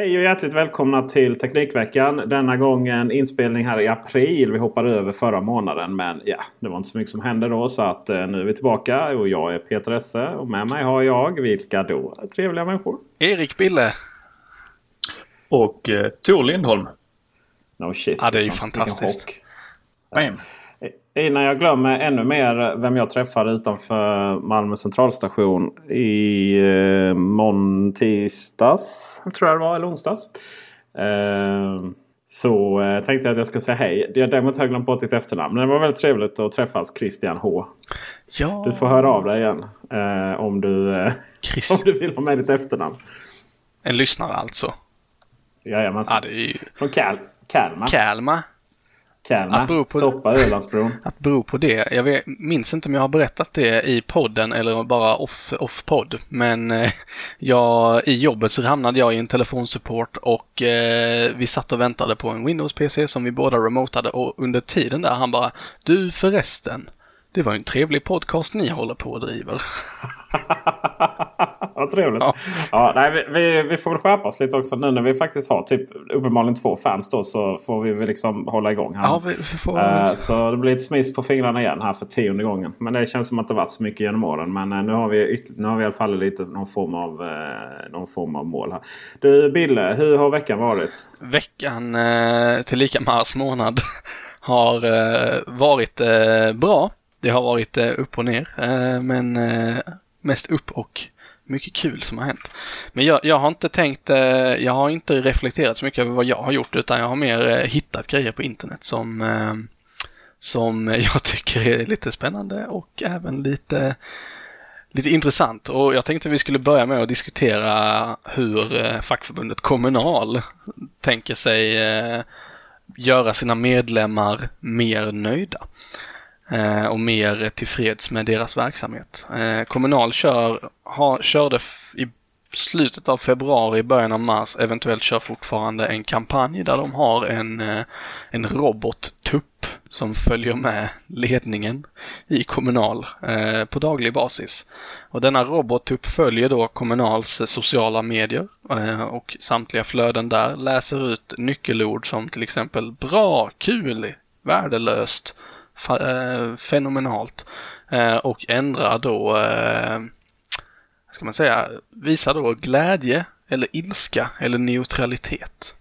Hej och hjärtligt välkomna till Teknikveckan. Denna gången inspelning här i april. Vi hoppade över förra månaden men ja, det var inte så mycket som hände då. Så att eh, nu är vi tillbaka och jag är Peter Esse och med mig har jag, vilka då? Trevliga människor. Erik Bille. Och eh, Tor Lindholm. No shit. Ja, det är ju liksom. fantastiskt. Bam. Innan jag glömmer ännu mer vem jag träffade utanför Malmö centralstation i eh, tisdags. Tror jag det var, eller onsdags. Eh, så eh, tänkte jag att jag ska säga hej. Jag däremot har jag glömt bort ditt efternamn. Men det var väldigt trevligt att träffas Christian H. Ja, Du får höra av dig igen. Eh, om, du, eh, om du vill ha med ditt efternamn. En lyssnare alltså. Jajamensan. Ja, ju Från Kal Kalmar. Kalmar. Kalmar. Att på- Stoppa Ölandsbron. Att bero på det. Jag vet, minns inte om jag har berättat det i podden eller bara off, off. Men eh, jag, i jobbet så hamnade jag i en telefonsupport och eh, vi satt och väntade på en Windows-PC som vi båda remotade och under tiden där han bara Du förresten, det var en trevlig podcast ni håller på och driver. Vad trevligt. Ja. Ja. nej, vi, vi, får väl skärpa oss lite också nu när vi faktiskt har typ uppenbarligen två fans då så får vi väl liksom hålla igång här. Ja, vi, vi får... Eh, så det blir ett smiss på fingrarna igen här för tionde gången. Men det känns som att det varit så mycket genom åren. Men eh, nu har vi, yt- nu har vi i alla fall lite någon form av, eh, någon form av mål här. Du Bille, hur har veckan varit? Veckan till lika mars månad har varit bra. Det har varit eh, upp och ner, eh, men eh, mest upp och mycket kul som har hänt. Men jag, jag har inte tänkt, jag har inte reflekterat så mycket över vad jag har gjort utan jag har mer hittat grejer på internet som, som jag tycker är lite spännande och även lite lite intressant och jag tänkte vi skulle börja med att diskutera hur fackförbundet Kommunal tänker sig göra sina medlemmar mer nöjda Eh, och mer tillfreds med deras verksamhet. Eh, Kommunal kör, ha, körde i slutet av februari, början av mars, eventuellt kör fortfarande en kampanj där de har en, eh, en robottupp som följer med ledningen i Kommunal eh, på daglig basis. Och denna robottupp följer då Kommunals sociala medier eh, och samtliga flöden där läser ut nyckelord som till exempel bra, kul, värdelöst, Eh, fenomenalt eh, och ändrar då eh, vad ska man säga, visar då glädje eller ilska eller neutralitet.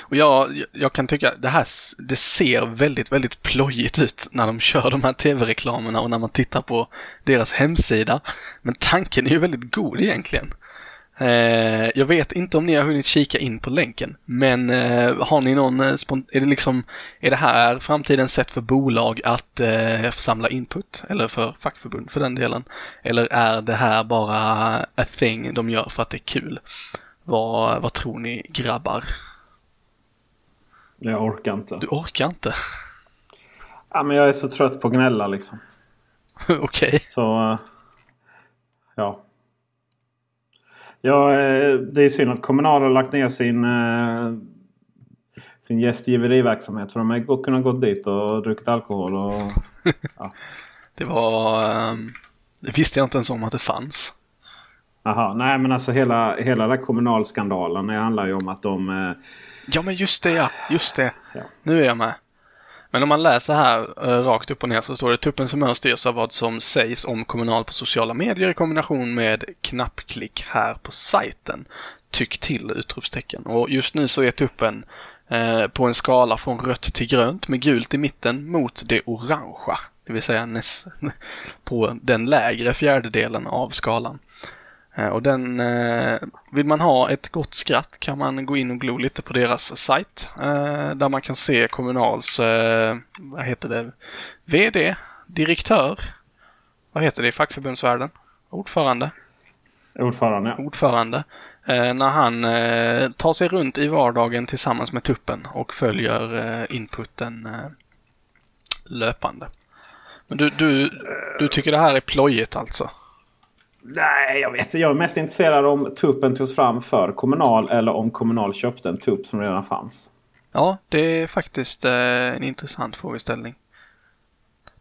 Och jag, jag kan tycka det här det ser väldigt, väldigt plojigt ut när de kör de här tv-reklamerna och när man tittar på deras hemsida. Men tanken är ju väldigt god egentligen. Eh, jag vet inte om ni har hunnit kika in på länken, men eh, har ni någon, eh, är det liksom, är det här framtidens sätt för bolag att eh, samla input? Eller för fackförbund för den delen? Eller är det här bara a thing de gör för att det är kul? Vad, vad tror ni grabbar? Jag orkar inte. Du orkar inte? Ja, men jag är så trött på att gnälla liksom. Okej. Så eh, ja. Ja. eh, Det är synd att Kommunal har lagt ner sin, eh, sin gästgiveriverksamhet. För de har kunnat gå dit och druckit alkohol. Och, Det var, ehm, det visste jag inte ens om att det fanns. aha, nej men alltså hela, hela den kommunalskandalen det handlar ju om att de... eh, Ja men just det ja, just det. Ja. Nu är jag med. Men om man läser här eh, rakt upp och ner så står det tuppens humör styrs av vad som sägs om Kommunal på sociala medier i kombination med knappklick här på sajten. Tyck till! utropstecken. Och just nu så är tuppen eh, på en skala från rött till grönt med gult i mitten mot det orangea. Det vill säga på den lägre fjärdedelen av skalan. Eh, Och den, eh, vill man ha ett gott skratt kan man gå in och glo lite på deras sajt. Eh, där man kan se Kommunals, vad heter det, VD, direktör, vad heter det i fackförbundsvärlden? Ordförande, Ordförande. Ordförande. När han tar sig runt i vardagen tillsammans med tuppen och följer inputen löpande. Men du, du, du tycker det här är plojigt alltså? Nej, jag vet. Jag är mest intresserad om tuppen togs fram för Kommunal eller om Kommunal köpte en tupp som redan fanns. Ja, det är faktiskt eh, en intressant frågeställning.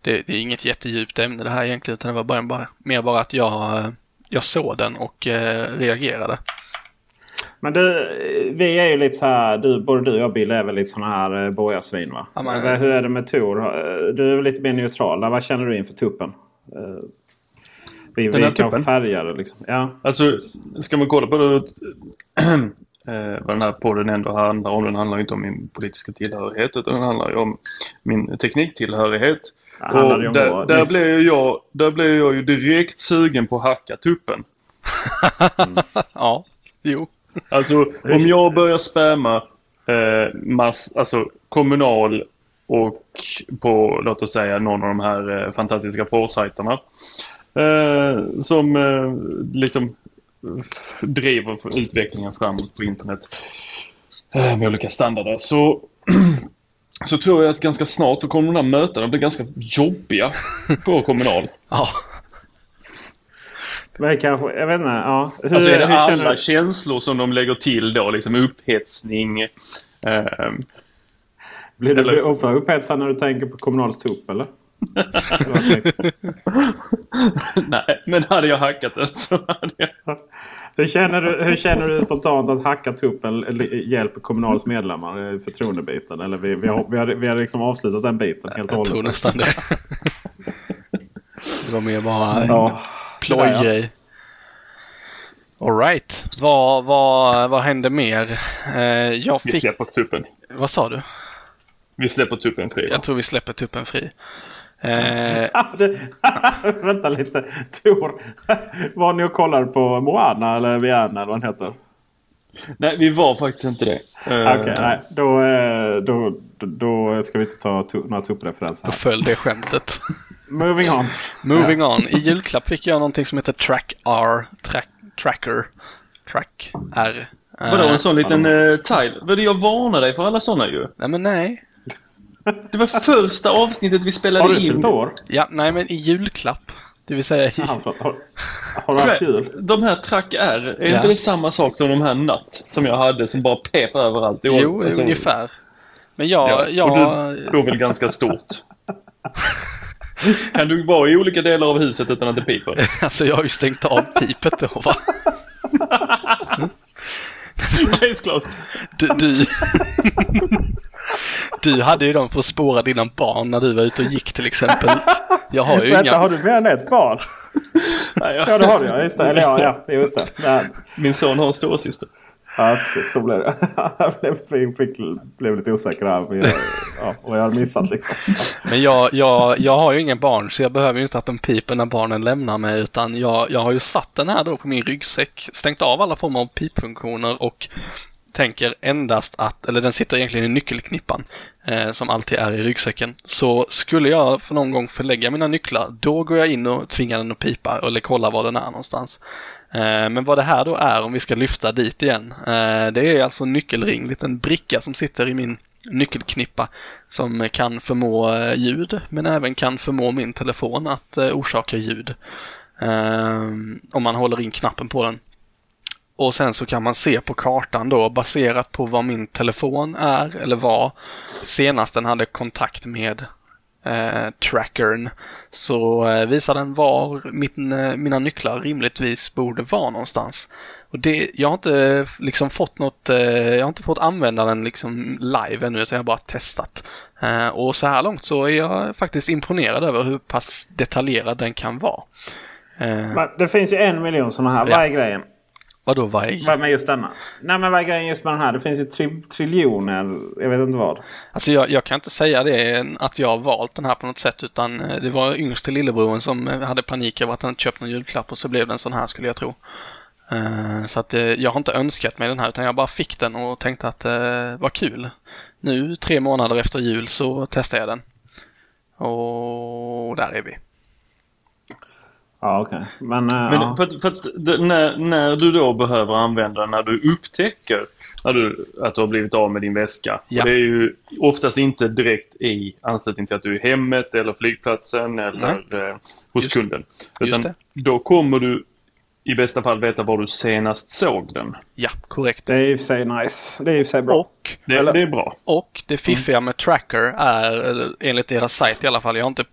Det, det är inget jättedjupt ämne det här egentligen, utan det var bara, bara, mer bara att jag, eh, jag såg den och eh, reagerade. Men du, vi är ju lite så här. Du, både du och jag Bill är väl lite såna här borgarsvin va? Ja, men- Hur är det med Tor? Du är väl lite mer neutral. Vad känner du inför tuppen? Vi, Den här tuppen? färgade liksom. Ja. Alltså, ska man kolla på det, eh, vad den här podden ändå handlar om. Den handlar inte om min politiska tillhörighet utan den handlar ju om min tekniktillhörighet. Ju Och där, vår där, blev ju jag, där blev jag ju direkt sugen på att hacka tuppen. Ja, jo. Alltså om jag börjar spamma eh, mass, alltså kommunal och på låt oss säga någon av de här eh, fantastiska porrsajterna. Eh, som eh, liksom driver utvecklingen framåt på internet eh, med olika standarder. Så, så tror jag att ganska snart så kommer de här mötena bli ganska jobbiga på kommunal. Ja, Men kanske, jag vet inte. Ja. Hur, Alltså är det hur alla känner du? känslor som de lägger till då, liksom upphetsning. Eh, Blir du eller- upphetsad när du tänker på Kommunals tupp eller? Nej, men hade jag hackat den så hade jag... hur, känner du, hur känner du spontant att hacka tuppen hjälper Kommunals medlemmar i förtroendebiten? Eller vi, vi, har, vi, har, vi har liksom avslutat den biten helt och jag tror hållet. nästan det. Det var mer bara en Ja. plojgrej. Alright, vad, vad, vad hände mer? Eh, jag Vi fick, släpper tuppen. vad sa du? Vi släpper tuppen fri. va? Jag tror vi släpper tuppen fri. Eh, vänta lite. Tor, var ni och kollade på Moana eller Viana eller vad den heter? Nej, vi var faktiskt inte det. Eh, Okej, nej. Då, eh, då, då, då ska vi inte ta tu- några tuppreferenser då föll det skämtet. Moving on. Moving on. I julklapp fick jag någonting som heter Track R. Track, tracker. Track R. Eh, Vadå, en sån liten uh, tile? Jag varnade dig för alla såna ju. Nej men nej. Det var första avsnittet vi spelade Har du in. fyllt år? Ja, nej men i julklapp. Det vill säga förlåt. Har, har du haft jul? De här Track R, är Ja. inte det samma sak som de här Natt som jag hade som bara pep överallt? Det var- Jo, alltså, ungefär. Men jag, Ja, jag, och du går väl ganska stort? kan du vara i olika delar av huset utan att det piper? alltså jag har ju stängt av pipet då va. Case closed. Du, du, du hade ju dem för att spåra dina barn när du var ute och gick till exempel. Jag har ju Vänta, inga. har du mer än ett barn? Nej, jag- Ja, det har du ja. Just det. Eller ja, ja just det. här. Min son har en storasyster. Ja, precis. Så blev det. jag blev, fick, blev lite osäker här. Men jag, ja, vad jag hade missat liksom. Men jag, jag, jag har ju ingen barn så jag behöver ju inte att de piper när barnen lämnar mig utan jag, jag har ju satt den här då på min ryggsäck, stängt av alla former av pipfunktioner och tänker endast att, eller den sitter egentligen i nyckelknippan eh, som alltid är i ryggsäcken. Så skulle jag för någon gång förlägga mina nycklar, då går jag in och tvingar den att pipa eller kolla var den är någonstans. Eh, men vad det här då är, om vi ska lyfta dit igen, eh, det är alltså en nyckelring, en liten bricka som sitter i min nyckelknippa som kan förmå eh, ljud men även kan förmå min telefon att eh, orsaka ljud. Eh, om man håller in knappen på den. Och sen så kan man se på kartan då baserat på vad min telefon är eller var senast den hade kontakt med eh, trackern så eh, visar den var min, eh, mina nycklar rimligtvis borde vara någonstans. Och det, jag har inte liksom fått något, eh, jag har inte fått använda den liksom live ännu utan jag har bara testat. Eh, och så här långt så är jag faktiskt imponerad över hur pass detaljerad den kan vara. Eh, det finns ju en miljon sådana här. Vad är grejen? Vadå vad är Vad med just denna? Nej men vad är grejen just med den här? Det finns ju tri triljoner. Jag vet inte vad. Alltså jag, jag, kan inte säga det att jag har valt den här på något sätt utan eh, det var yngste lillebror som eh, hade panik över att han inte köpt någon julklapp och så blev det en sån här skulle jag tro. Uh, så att uh, jag har inte önskat mig den här utan jag bara fick den och tänkte att uh, vad kul. Nu tre månader efter jul så testar jag den. Och där är vi. Ja, okej. Okay. Men, äh, Men ja. för, att, för att när, när du då behöver använda den, när du upptäcker när du, att du har blivit av med din väska. Ja. Och det är ju oftast inte direkt i anslutning till att du är hemmet eller flygplatsen eller eh, hos Just, kunden. Utan då kommer du i bästa fall veta var du senast såg den. Ja, korrekt. Det är i och för sig nice. Det är i och för sig bra. Och det, det är bra. Och det fiffiga mm. med Tracker är, enligt deras sajt i alla fall, jag har inte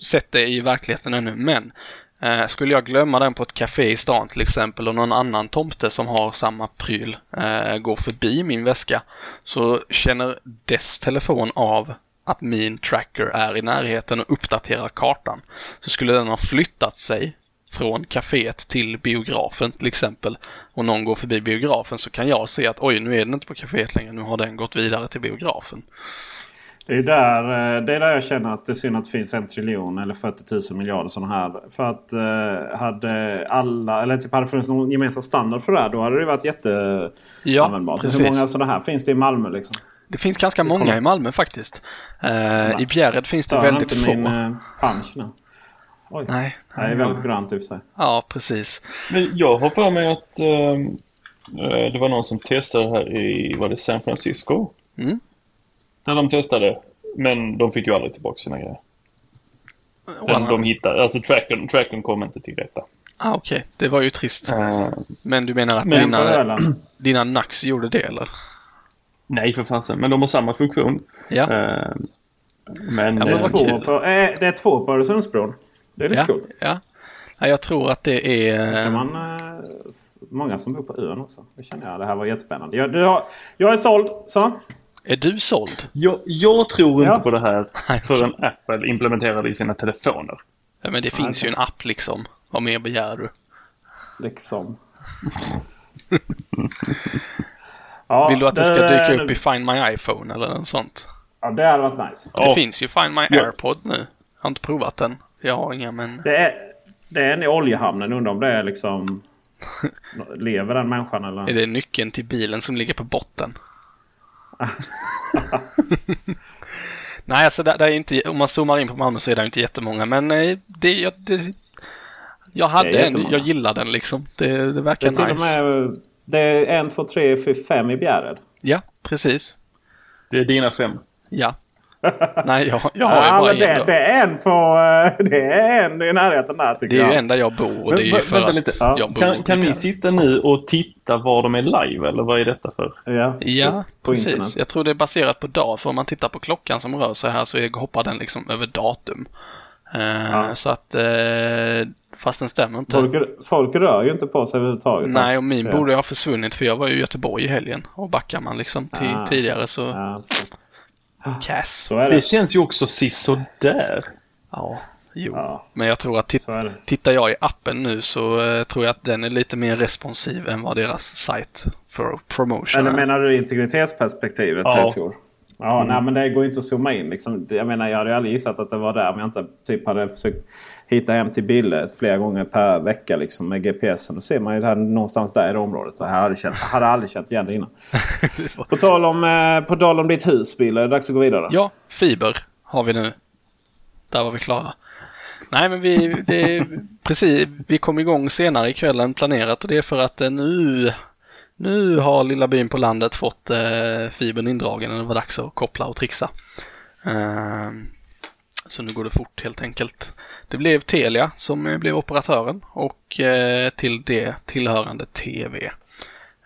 sett det i verkligheten ännu, men Eh, skulle jag glömma den på ett café i stan till exempel och någon annan tomte som har samma pryl eh, går förbi min väska så känner dess telefon av att min tracker är i närheten och uppdaterar kartan. Så skulle den ha flyttat sig från kaféet till biografen till exempel och någon går förbi biografen så kan jag se att oj, nu är den inte på kaféet längre, nu har den gått vidare till biografen. Det är, där, eh, det är där jag känner att det är synd att det finns en triljon eller 40 000 miljarder sådana här. För att eh, hade alla, eller typ hade funnits någon gemensam standard för det här då hade det varit jätteanvändbart. Ja, Hur många sådana här finns det i Malmö liksom? Det finns ganska det många i Malmö faktiskt. Uh, I Bjärred finns det väldigt inte få. min uh, punch nu. Oj. Nej. Det är väldigt grönt i och för sig. Ja, precis. Men jag har för mig att uh, det var någon som testade här i, var det San Francisco? Mm. När de testade. Men de fick ju aldrig tillbaka sina grejer. Den de hittade, alltså tracken, tracken kom inte till rätta. Ah, Okej, okay. det var ju trist. Uh, men du menar att men, dina, dina Nax gjorde det eller? Nej för fasen, men de har samma funktion. Ja. Uh, men, ja, men två på, äh, det är två på Öresundsbron. Det är lite ja, coolt. Ja. ja, jag tror att det är... kan man, många som bor på ön också. Det känner jag. Det här var jättespännande. Jag, har, jag är såld. Så. Är du såld? Jag, jag tror inte ja. på det här förrän Apple implementerar det i sina telefoner. Ja, men det finns okay. ju en app liksom. Vad mer begär du? Liksom. ja, Vill du att det, det ska dyka upp i Find My iPhone eller något sånt? Ja, det hade varit nice. Det oh. finns ju Find My AirPod nu. Jag har inte provat den. Jag har inga men... Det är, det är en i oljehamnen. Undrar om det är liksom... lever den människan eller? Är det nyckeln till bilen som ligger på botten? Nej, alltså det, det, är inte, om man zoomar in på Malmö så är det inte jättemånga, men eh, det, jag, det, jag hade en, jag gillade den liksom. Det, det verkar det nice. Med, det är en, två, tre, fyra, fem i Bjärred. Ja, precis. Det är dina fem. Ja. Nej, jag, jag har ju bara det, en. Det är en på... Eh, det är en i närheten där tycker jag. Det är ju en där jag bor och det är ju för Vänta lite. att jag bor Kan, kan ni sitta nu och titta var de är live eller vad är detta för? Ja, ja precis. Internet. Jag tror det är baserat på dag för om man tittar på klockan som rör sig här så hoppar den liksom över datum. Uh, ja. Så att uh, Fast den stämmer inte. Folk, folk rör ju inte på sig överhuvudtaget. Nej, och min borde ha försvunnit för jag var ju i Göteborg i helgen. Och backar man liksom till ah. tidigare så... Ah. Cass. Så är det. det känns ju också sisådär. Ja, jo. Ja. Men jag tror att tit- tittar jag i appen nu så uh, tror jag att den är lite mer responsiv än vad deras sajt för promotion. Eller menar du integritetsperspektivet? Ja. Tor? Ja, nej, men det går inte att zooma in. Liksom. Jag menar, jag hade aldrig gissat att det var där om jag inte typ hade försökt hitta hem till bilder flera gånger per vecka liksom, med GPSen. Då ser man ju det här någonstans där i det området. Så jag hade, känt, jag hade aldrig känt igen det innan. på, tal om, eh, på tal om ditt hus, Bill. Är det dags att gå vidare? Ja, fiber har vi nu. Där var vi klara. Nej, men vi, det, precis, vi kom igång senare ikväll än planerat och det är för att eh, nu, nu har lilla byn på landet fått eh, fibern indragen och det var dags att koppla och trixa. Eh, så nu går det fort helt enkelt. Det blev Telia som eh, blev operatören och eh, till det tillhörande TV.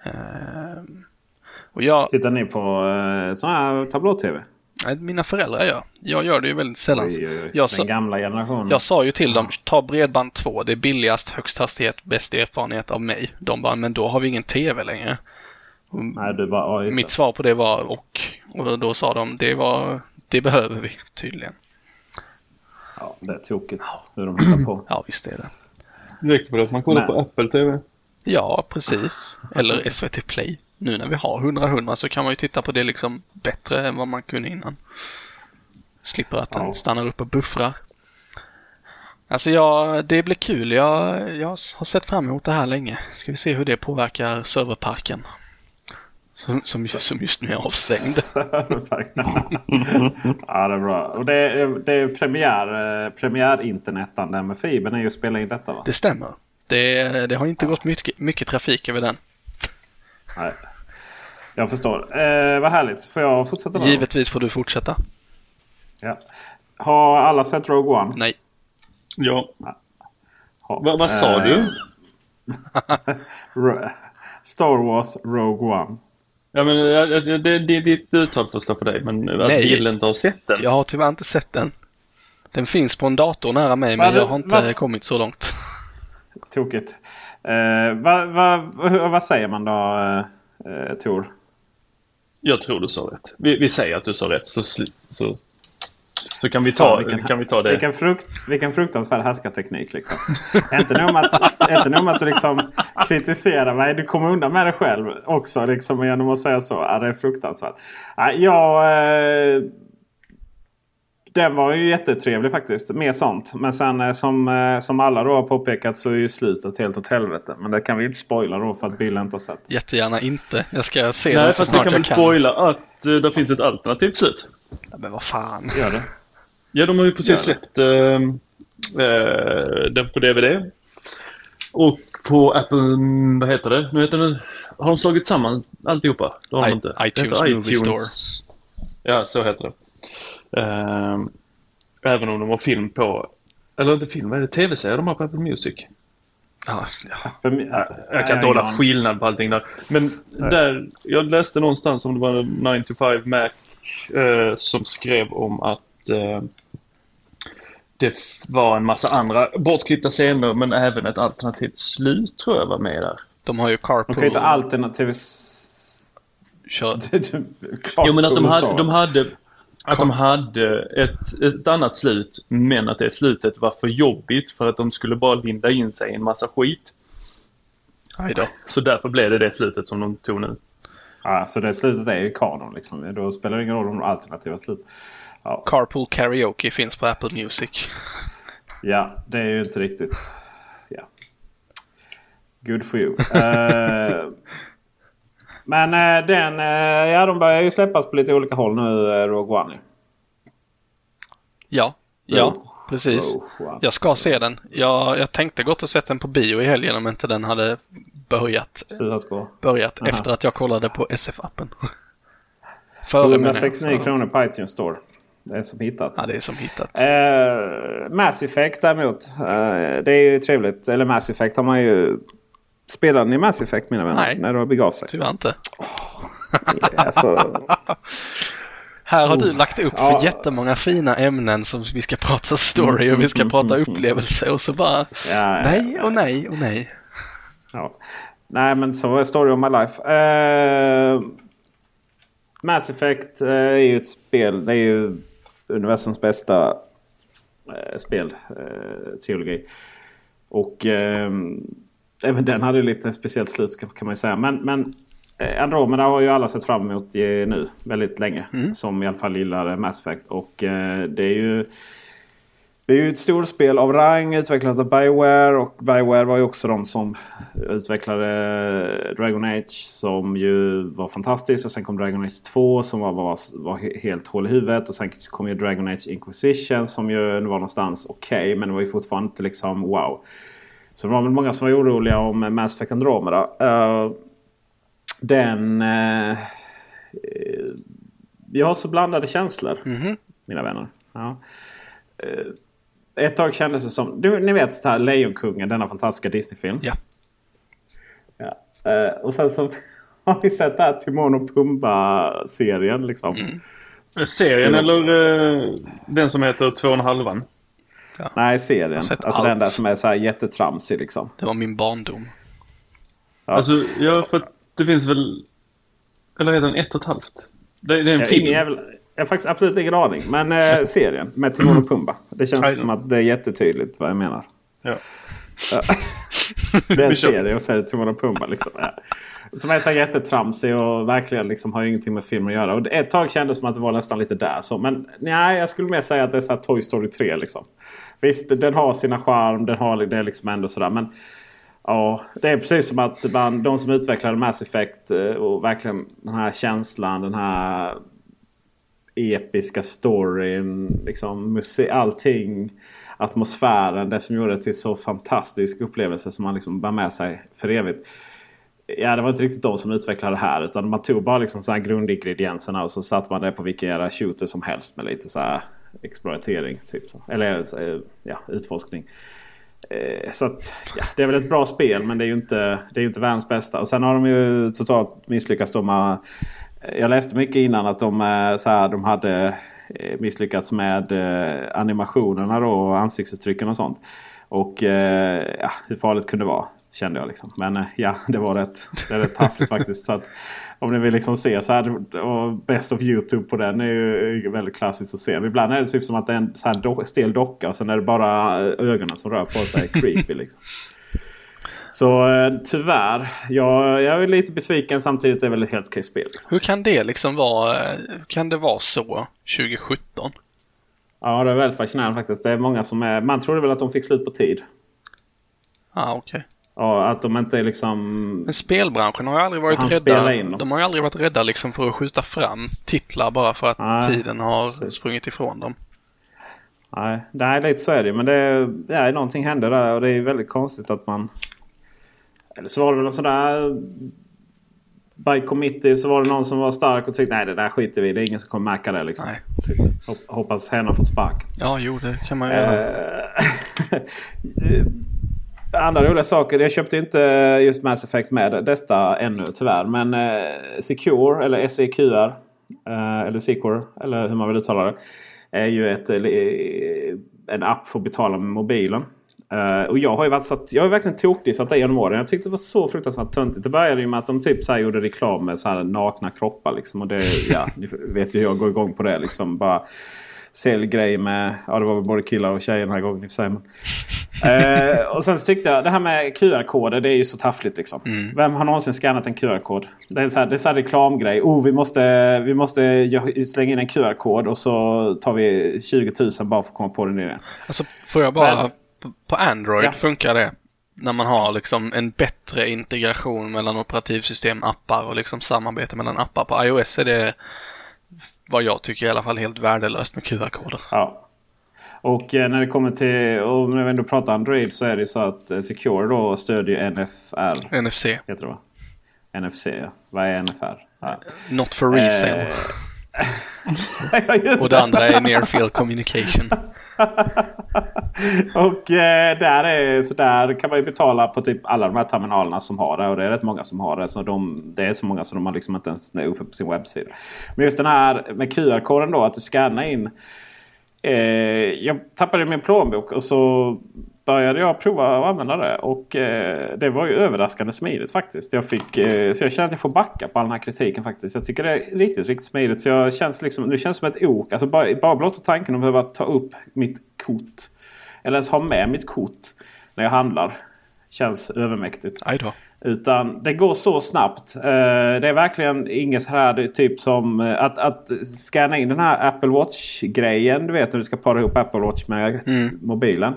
Eh, och jag, Tittar ni på eh, sån här tablå-tv? mina föräldrar gör. Jag gör det ju väldigt sällan. Oj, oj, oj. Jag sa-. Jag sa ju till dem, ta bredband 2, det är billigast, högst hastighet, bäst erfarenhet av mig. De bara, men då har vi ingen TV längre. Nej, du bara, ja, mitt det. svar på det var och. Och då sa de, det var, det behöver vi tydligen. Ja, det är tokigt hur de hittar på. Ja, visst är det. Det räcker väl att man kollar Men- på Apple TV. Ja, precis. Eller SVT Play. Nu när vi har 100-100 så kan man ju titta på det liksom bättre än vad man kunde innan. Slipper att den Ja. stannar upp och buffrar. Alltså ja, det blir kul. Jag, jag har sett fram emot det här länge. Ska vi se hur det påverkar serverparken. Som, som, som just nu är avstängd. ja, det är bra. Och det är, det är premiär, eh, premiär-internetande med fibern är ju att spela in detta va? Det stämmer. Det, det har inte gått mycket, mycket trafik över den. Nej. Jag förstår. Eh, vad härligt. Får jag fortsätta? då? Givetvis får du fortsätta. Ja. Har alla sett Rogue One? Nej. Ja. Har. Va, vad sa Eh, du? Star Wars Rogue One. Ja, men, det, det, det är ditt uttal får stå för dig. Men att Nej. Bill inte har sett den. Jag har tyvärr inte sett den. Den finns på en dator nära mig men Vad- jag har inte vad- kommit så långt. Tokigt. Eh, vad, vad, vad, säger man då, eh, eh, Tor? Jag tror du sa rätt. Vi, vi säger att du sa rätt. Så, så, så kan, vi ta, Fan, vilken- kan vi ta det. Vilken, frukt, vilken fruktansvärd härskarteknik liksom. inte nog med att, inte nog med att du liksom kritiserar mig. Du kommer undan med det själv också liksom, genom att säga så. Ja, det är fruktansvärt. Ja, jag, eh, den var ju jättetrevlig faktiskt. Mer sånt. Men sen eh, som, eh, som alla då har påpekat så är ju slutet helt åt helvete. Men det kan vi inte spoila då för att Bill inte har sett. Jättegärna inte. Jag ska se Nej, den så fast snart kan jag väl kan. spoila att uh, det finns ett alternativt slut. Ja, men vad fan. Gör det. Ja, de har ju precis släppt uh, uh, den på DVD. Och på Apple, vad heter det? Nu heter det har de slagit samman alltihopa? Det har de I- inte. Det iTunes Movie Store. Ja, så heter det. Ehm, även om de har film på, eller inte film, vad är det? TV-serier de har på Apple Music? Ja, ja. Jag kan inte hålla skillnad på allting där. Men där, jag läste någonstans om det var 9 to 5 Mac eh, som skrev om att eh, det var en massa andra bortklippta scener men även ett alternativt slut tror jag var med där. De har ju De kan ju Carpool. inte alternativ... Kör. Jo men att de Carpool hade, de hade, att de hade ett, ett annat slut men att det slutet var för jobbigt för att de skulle bara linda in sig i en massa skit. Aj då. Så därför blev det det slutet som de tog nu. Ja, så det slutet är ju kanon. Liksom. Då spelar det ingen roll om de alternativa slut. Ja, Carpool Karaoke finns på Apple Music. ja, det är ju inte riktigt... Ja. Good for you. Eh, men eh, den... eh, ja, de börjar ju släppas på lite olika håll nu, Rogue One. Ja, ja, precis. One. Jag ska se den. Jag, jag tänkte gått och sett den på bio i helgen om inte den hade börjat, börjat Aha. efter att jag kollade på SF-appen. Före menar jag. 169 kronor på iTunes Store. Det är som hittat. Ja, det är som hittat. Eh, Mass Effect däremot. Eh, det är ju trevligt. Eller Mass Effect har man ju... Spelade ni Mass Effect mina vänner? Nej. När det begav sig? Tyvärr inte. Alltså, Här har du lagt upp Ja. jättemånga fina ämnen som vi ska prata story och vi ska prata upplevelse och så bara ja, nej och nej och nej. Ja. Nej men så är Story of My Life. Eh, Mass Effect eh, är ju ett spel. Det är ju universums bästa eh, spel. Eh, trilogi. Och även den hade lite speciellt slut kan man ju säga. Men, men Andromeda har ju alla sett fram emot eh, nu väldigt länge. Som i alla fall gillar Mass Effect. Och eh, det är ju... Det är ju ett storspel av rang utvecklat av Bioware. Och Bioware var ju också de som utvecklade Dragon Age. Som ju var fantastiskt. Och sen kom Dragon Age 2 som var, var, var helt hål i huvudet. Och sen kom ju Dragon Age Inquisition som ju var någonstans okej. Okay, men det var ju fortfarande inte liksom wow. Så det var väl många som var oroliga om Mass Effect Andromeda. Uh, den... Uh, jag har så blandade känslor. Mm -hmm. Mina vänner. Ja. Uh, ett tag kändes det som... Du, ni vet här, Lejonkungen, denna fantastiska Disney-film. Ja. ja. Uh, och sen så har ni sett det här Timon och Pumba-serien. Liksom. Mm. Serien eller uh, den som heter Två och en halvan? Ja. Nej, serien. Alltså allt. den där som är så här jättetramsig liksom. Det var min barndom. Ja. Alltså, ja, för det finns väl... Eller är den ett och ett halvt? Det, det är en jag, film. Väl, jag har faktiskt absolut ingen aning. Men eh, serien med Timon och Pumba. Det känns som att det är jättetydligt vad jag menar. Ja. det är en serie och så är det Timon och Pumba. Liksom. Ja. Som är så jättetramsig och verkligen liksom har ingenting med film att göra. Och ett tag kändes det som att det var nästan lite där. Så. Men nej, jag skulle mer säga att det är så Toy Story 3. Liksom. Visst, den har sina charm. Den har det liksom ändå sådär. Men ja, det är precis som att man, de som utvecklade Mass Effect eh, och verkligen den här känslan. Den här episka storyn. Liksom, musik, allting. Atmosfären. Det som gjorde det till så fantastisk upplevelse som man liksom bär med sig för evigt. Ja, det var inte riktigt de som utvecklade det här. Utan man tog bara liksom så här grundingredienserna och så satte man det på vilken jävla shooter som helst med lite så här exploatering. Typ så. Eller eh, ja, utforskning. Eh, så att, ja, det är väl ett bra spel men det är ju inte, det är inte världens bästa. Och sen har de ju totalt misslyckats. De har, jag läste mycket innan att de, eh, så här, de hade eh, misslyckats med animationerna då, och ansiktsuttrycken och sånt. Och ja, hur farligt kunde det vara? Kände jag liksom. Men ja, det var rätt, det är rätt taffligt faktiskt. Så att, om ni vill liksom se så här. Och Best of YouTube på den är ju väldigt klassiskt att se. Ibland är det typ som att det är en så här do stel docka. Och sen är det bara ögonen som rör på sig. Creepy liksom. Så tyvärr. Jag, jag är lite besviken samtidigt är det väl ett helt okej spel. Liksom. Hur kan det liksom vara? Hur kan det vara så 2017? Ja, det är väldigt fascinerande faktiskt. Det är många som är... Man trodde väl att de fick slut på tid. ah, okej. Okay. Ja, att de inte är liksom... Men spelbranschen har ju aldrig varit rädda. De har ju aldrig varit rädda liksom för att skjuta fram titlar bara för att Nej, tiden har precis. sprungit ifrån dem. Nej, nej lite så är det Men det, ja, någonting hände där och det är väldigt konstigt att man... Eller så var det väl en sån där... By committee så var det någon som var stark och tyckte nej det där skiter vi Det är ingen som kommer märka det liksom. Nej. Hoppas hen har fått spark. Ja, jo det kan man göra. andra roliga saker. Jag köpte inte eh, just Mass Effect med detta ännu tyvärr. Men eh, Secure eller SEQR. Eh, eller Secure eller hur man vill uttala det. Är ju ett, eh, en app för att betala med mobilen. Eh, och jag har ju varit så att, jag har verkligen tokdissat det genom åren. Jag tyckte det var så fruktansvärt töntigt. Det började ju med att de typ så gjorde reklam med så här nakna kroppar. Liksom. Och det, ja, ni vet ju hur jag går igång på det. Liksom. Bara säljgrej med, ja det var väl både killar och tjejer den här gången i och för sig. Men, eh, och sen så tyckte jag det här med QR-koder det är ju så taffligt liksom. Mm. Vem har någonsin skannat en QR-kod? Det är så här, det är så här reklamgrej. Oh, vi måste, vi måste slänga in en QR-kod och så tar vi 20 000 bara för att komma på den idén. Alltså får jag bara, Men, på Android ja. funkar det. När man har liksom en bättre integration mellan operativsystem, appar och liksom samarbete mellan appar. På iOS är det vad jag tycker i alla fall helt värdelöst med QR-koder. Ja. Och eh, när det kommer till, och när vi ändå pratar Android så är det så att eh, Secure då stödjer NFR. NFC. Heter det va? NFC ja. Vad är NFR? Ja. Not for resale. Eh... och det andra är near field communication. och eh, där, är, så där kan man ju betala på typ alla de här terminalerna som har det. Och det är rätt många som har det. Så de, det är så många som de har liksom inte ens är uppe på sin webbsida. Men just den här med QR-koden då. Att du scannar in. Eh, jag tappade min plånbok och så började jag prova att använda det. Och eh, det var ju överraskande smidigt faktiskt. Jag fick, eh, så jag känner att jag får backa på all den här kritiken faktiskt. Jag tycker det är riktigt, riktigt smidigt. Så jag känns liksom, det känns som ett ok. Alltså bara, bara blotta tanken att behöva ta upp mitt kort. Eller ens ha med mitt kort när jag handlar. Känns övermäktigt. Utan det går så snabbt. Eh, det är verkligen inget så här typ som eh, att, att scanna in den här Apple Watch-grejen. Du vet när du ska para ihop Apple Watch med Mm. mobilen.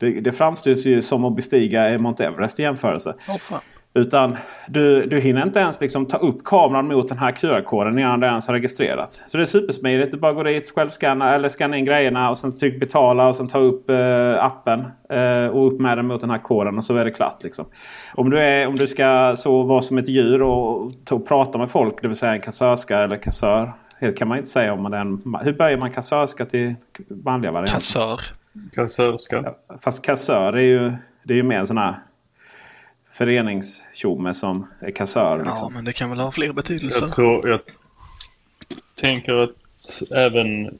Det, det framställs ju som att bestiga Mount Everest i jämförelse. Fan. Utan du, du hinner inte ens liksom ta upp kameran mot den här QR-koden innan det ens har registrerat. Så det är supersmidigt. Du bara går dit, självskanna eller skanna in grejerna och sen tryck betala och sen ta upp eh, appen eh, och upp med den mot den här koden och så är det klart. Liksom. Om, du är, om du ska så vara som ett djur och, och prata med folk, det vill säga en kassörska eller kassör. Det kan man inte säga om man är en, Hur böjer man kassörska till manliga varianter? Kassör. Kassörska. Fast kassör är ju, det är ju mer en sån här föreningstjomme som är kassör. Ja, Liksom. men det kan väl ha fler betydelser. Jag tror, jag tänker att även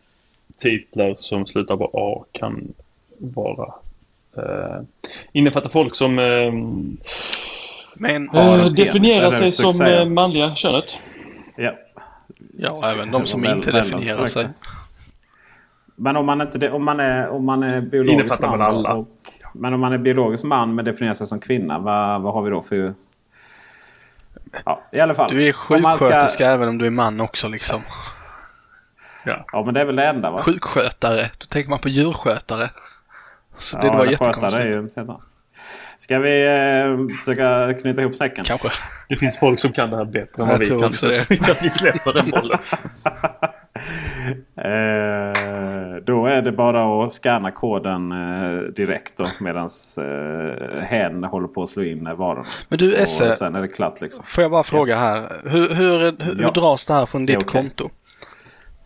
titlar som slutar på A kan vara eh, innefatta folk som eh, Men Har eh, definierar sig som eh, manliga könet. Ja. ja, även de som inte definierar sig. Men om man, inte, det- om man är, om man är biologisk Innefattar man. alla. Och, men om man är biologisk man men definierar sig som kvinna. Vad, vad har vi då för... Ja, i alla fall. Du är man ska- sjuksköterska även om du är man också liksom. Ja, men det är väl det enda va? Sjukskötare. Då tänker man på djurskötare. Så det ja, var jättekonstigt. är ju. Ska vi eh, försöka knyta ihop säcken? Kanske. Det finns folk som kan det här bättre än vad vi kan. också det. jag tror inte att vi släpper den bollen. Eh, då är det bara att scanna koden eh, direkt då medan eh, hen håller på att slå in eh, varan. Men du Esse, Och sen är det klart liksom. får jag bara fråga här. Hur, hur, hur, Ja. hur dras det här från ditt okej. konto?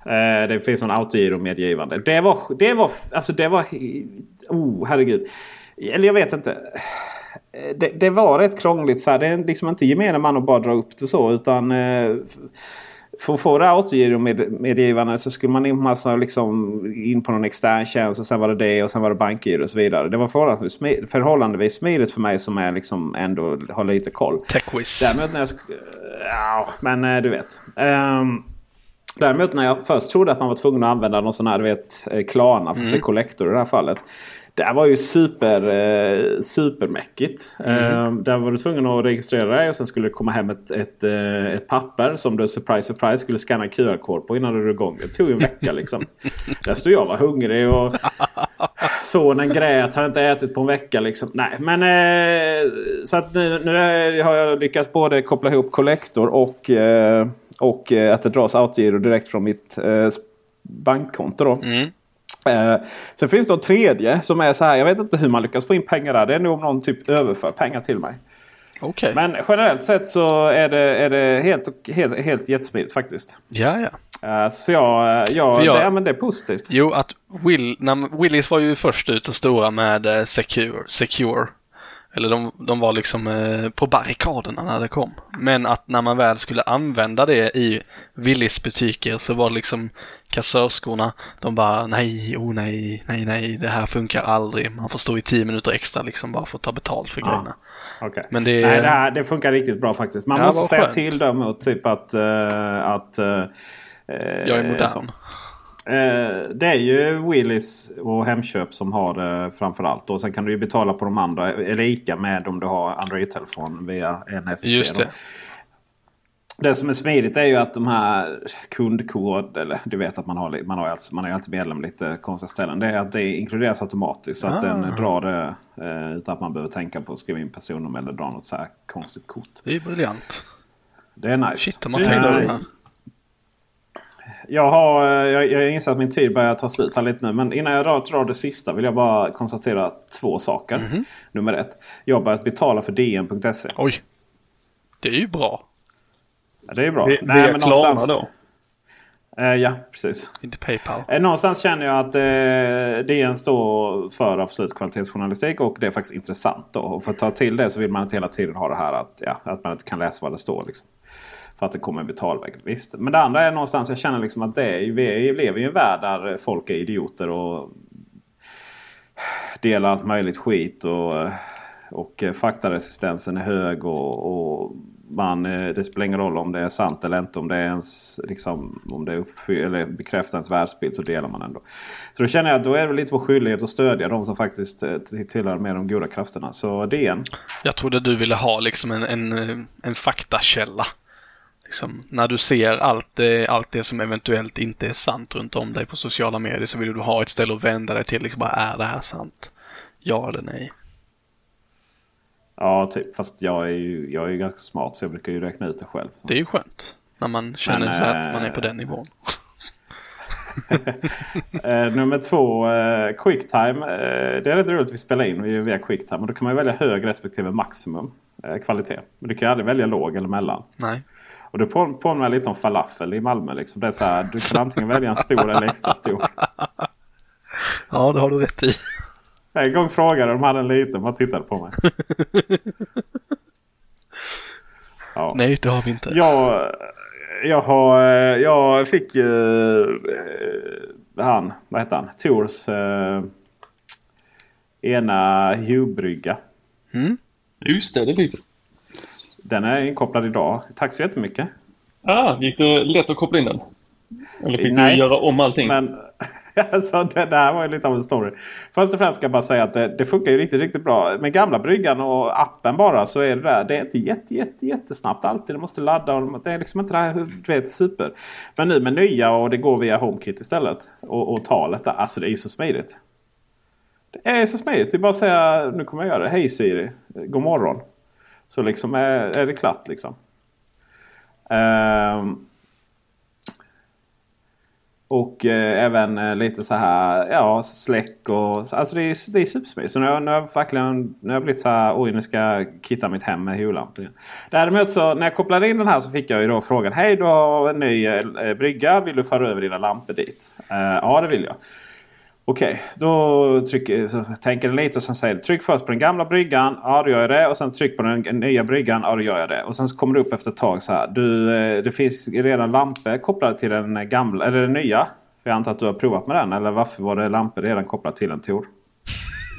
Eh, det finns en autogiro-medgivande. Det var, det var, alltså det var, oh herregud. Eller jag vet inte. Eh, Det, det var rätt krångligt. Så här. Det är liksom inte gemene man att bara dra upp det så. Utan för att få det autogiro-medgivande så skulle man in, massa, liksom, in på någon extern tjänst. Och sen var det det och sen var det bankgiro och så vidare. Det var förhållandevis, förhållandevis smidigt för mig som är liksom ändå har lite koll. Techwiz. Däremot när jag... Ja, men eh, du vet. Ehm, däremot när jag först trodde att man var tvungen att använda någon sån här, du vet, eh, Klarna. Fast det är Collector i det här fallet. Det här var ju super, eh, supermäckigt. Ehm, där var du tvungen att registrera dig och sen skulle det komma hem ett, ett, eh, ett papper som du surprise surprise skulle scanna QR-kod på innan du drog igång. Det tog ju en vecka liksom. Där stod jag och var hungrig och sonen grät. Har inte ätit på en vecka liksom. Nej, men så att nu, nu har jag lyckats både koppla ihop Collector och, och att det dras autogiro direkt från mitt bankkonto. Då. Eh, sen finns det en tredje som är så här. Jag vet inte hur man lyckas få in pengar där. Det är nog om någon typ överför pengar till mig. Okej. Men generellt sett så är det, är det helt, helt, helt jättesmidigt faktiskt. Ja, ja. Eh, så jag, eh, jag, jag- Det, ja, men det är positivt. Jo, att Will, när, Willys var ju först ut och stora med eh, Secure. Secure. Eller de, de var liksom eh, på barrikaderna när det kom. Men att när man väl skulle använda det i Willys butiker så var det liksom kassörskorna. De bara nej, oh nej, nej, nej, det här funkar aldrig. Man får stå i tio minuter extra liksom bara för att ta betalt för Ja. grejerna. Okej. Men det- Nej, det, här, det funkar riktigt bra faktiskt. Man Ja, måste säga skönt. till däremot typ att... eh, att eh, Jag är modern. så. Eh, det är ju Willys och Hemköp som har det framförallt. Och sen kan du ju betala på de andra. Eller Ica med om du har Android-telefon via NFC. Just det. Det som är smidigt är ju att de här kundkod, eller du vet att man har, man har, alltid, man är alltid medlem lite konstiga ställen. Det är att det inkluderas automatiskt. Så att den Ah. drar det eh, utan att man behöver tänka på att skriva in personnummer eller dra något så här konstigt kort. Det är briljant. Det är nice. Shit, har Det är. Jag, har, eh, jag, jag inser att min tid börjar ta slut här lite nu. Men innan jag drar, drar det sista vill jag bara konstatera två saker. Mhm. Nummer ett. Jag har börjat betala för DN.se. Oj. Det är ju bra. Ja, det är bra. Vi- Nej, Via men Klarna någonstans- då? Eh, ja, precis. Inte Paypal. Eh, Någonstans känner jag att eh, DN står för absolut kvalitetsjournalistik och det är faktiskt intressant. Då. Och för att ta till det så vill man inte hela tiden ha det här att, ja, att man inte kan läsa vad det står. Liksom. För att det kommer en betalväg. Visst. Men det andra är någonstans jag känner liksom att det är, vi lever i en värld där folk är idioter och delar allt möjligt skit. Och, Och faktaresistensen är hög. och, och man, det spelar ingen roll om det är sant eller inte. Om det, är ens, liksom, om det eller bekräftar ens världsbild så delar man ändå. Så då känner jag att då är det lite vår skyldighet att stödja de som faktiskt eh, tillhör med de goda krafterna. Så DN. Jag trodde du ville ha liksom en, en, en faktakälla. Liksom, när du ser allt det, allt det som eventuellt inte är sant runt om dig på sociala medier så vill du ha ett ställe att vända dig till. Liksom bara, är det här sant? Ja eller nej? Ja, typ. Fast jag är ju, jag är ju ganska smart så jag brukar ju räkna ut det själv. Det är ju skönt. När man känner Men, så att man är på den nivån. eh, nummer två, eh, Quicktime. Eh, det är rätt roligt att vi spelar in via Quicktime. Och då kan man välja hög respektive maximum eh, kvalitet. Men du kan aldrig välja låg eller mellan. Nej. Och det påminner lite om falafel i Malmö. Liksom. Det är så här, du kan antingen välja en stor eller extra stor. Ja, det har du rätt i. En gång frågade de hade en liten. Man tittade på mig. Ja. Nej, det har vi inte. Jag, jag, har, jag fick uh, han, vad heter han? Tors uh, ena Hugh-brygga. Mm. Just det, det fick du. Den är inkopplad idag. Tack så jättemycket. Ah, gick det lätt att koppla in den? Eller fick Nej, du göra om allting? Men, alltså, det, det här var ju lite av en story. Först och främst ska jag bara säga att det, det, funkar ju riktigt, riktigt bra. Med gamla bryggan och appen bara så är det där. Det är inte jätte, jätte, jättesnabbt alltid. Du måste ladda och det är liksom inte det här du vet, super. Men nu med nya och det går via HomeKit istället. Och, och talet där. Alltså det är ju så smidigt. Det är så smidigt. Det är bara att säga, nu kommer jag göra det. Hej Siri, god morgon. Så liksom är, är det klart liksom. Um, och eh, även eh, lite så här ja, släck och alltså det är, det är supersmidigt. Så nu har jag verkligen nu har jag blivit så här oj nu ska jag kitta mitt hem med hjullampor. Däremot så när jag kopplade in den här så fick jag ju då frågan Hej du har en ny eh, brygga. Vill du föra över dina lampor dit? Eh, ja det vill jag. Okej, okay, då trycker, så tänker den lite och sen säger tryck först på den gamla bryggan. Ja, då gör jag det. Och sen tryck på den nya bryggan. Ja, då gör jag det. Och sen så kommer det upp efter ett tag så här. Du, eh, det finns redan lampor kopplade till den gamla, eller den nya. För jag antar att du har provat med den. Eller varför var det lampor redan kopplade till den Tor?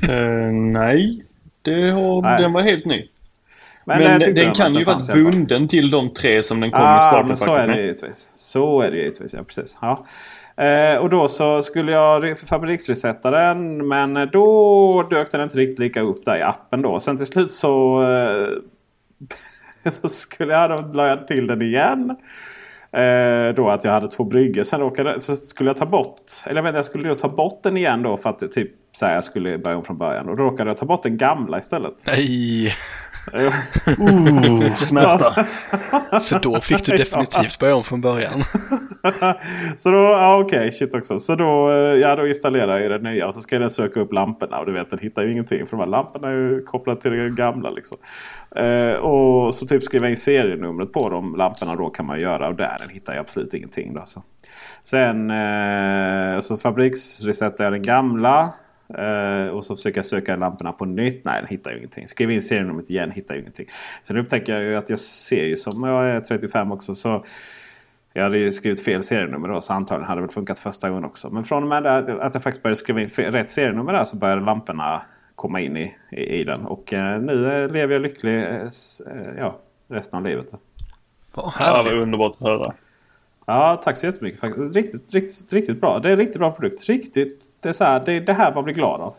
Uh, nej, det har, nej. den var helt ny. Men, men den, den kan ju vara bunden till de tre som den kom ah, i starten. Men så är det givetvis. Så är det givetvis, ja precis. Ja. Eh, och då så skulle jag fabriksresetta den. Men då dök den inte riktigt lika upp där i appen då. Sen till slut så, eh, så skulle jag, då la jag till den igen. Eh, då att jag hade två bryggor. Sen råkade, så skulle jag ta bort. Eller jag, vet, jag skulle då ta bort den igen då för att typ så jag skulle börja om från början. Och då råkade jag ta bort den gamla istället. Nej! Uh, smärta. så då fick du definitivt börja om från början. så då, ja okej, okay, shit också. Så då, eh, ja, då installerar jag det nya och så ska den söka upp lamporna. Och du vet, den hittar ju ingenting. För de här lamporna är ju kopplade till det gamla liksom. Eh, och så typ skriva in serienumret på de lamporna då kan man göra. Och där den hittar jag absolut ingenting. Då, så. Sen eh, så fabriksresetar jag den gamla. Uh, och så försöker jag söka lamporna på nytt. Nej, den hittar ju ingenting. Skriv in serienumret igen, hittar ju ingenting. Sen upptäcker jag ju att jag ser ju som jag är 35 också. Så jag hade ju skrivit fel serienummer då. Så antagligen hade det väl funkat första gången också. Men från och med där, att jag faktiskt började skriva in rätt serienummer där så började lamporna komma in i, i, i den. Och uh, nu uh, lever jag lycklig ja, resten av livet. Ja, det var underbart att höra. Ja, tack så jättemycket. Riktigt, riktigt, riktigt bra. Det är en riktigt bra produkt. Riktigt, det, är så här, det är det här man blir glad av.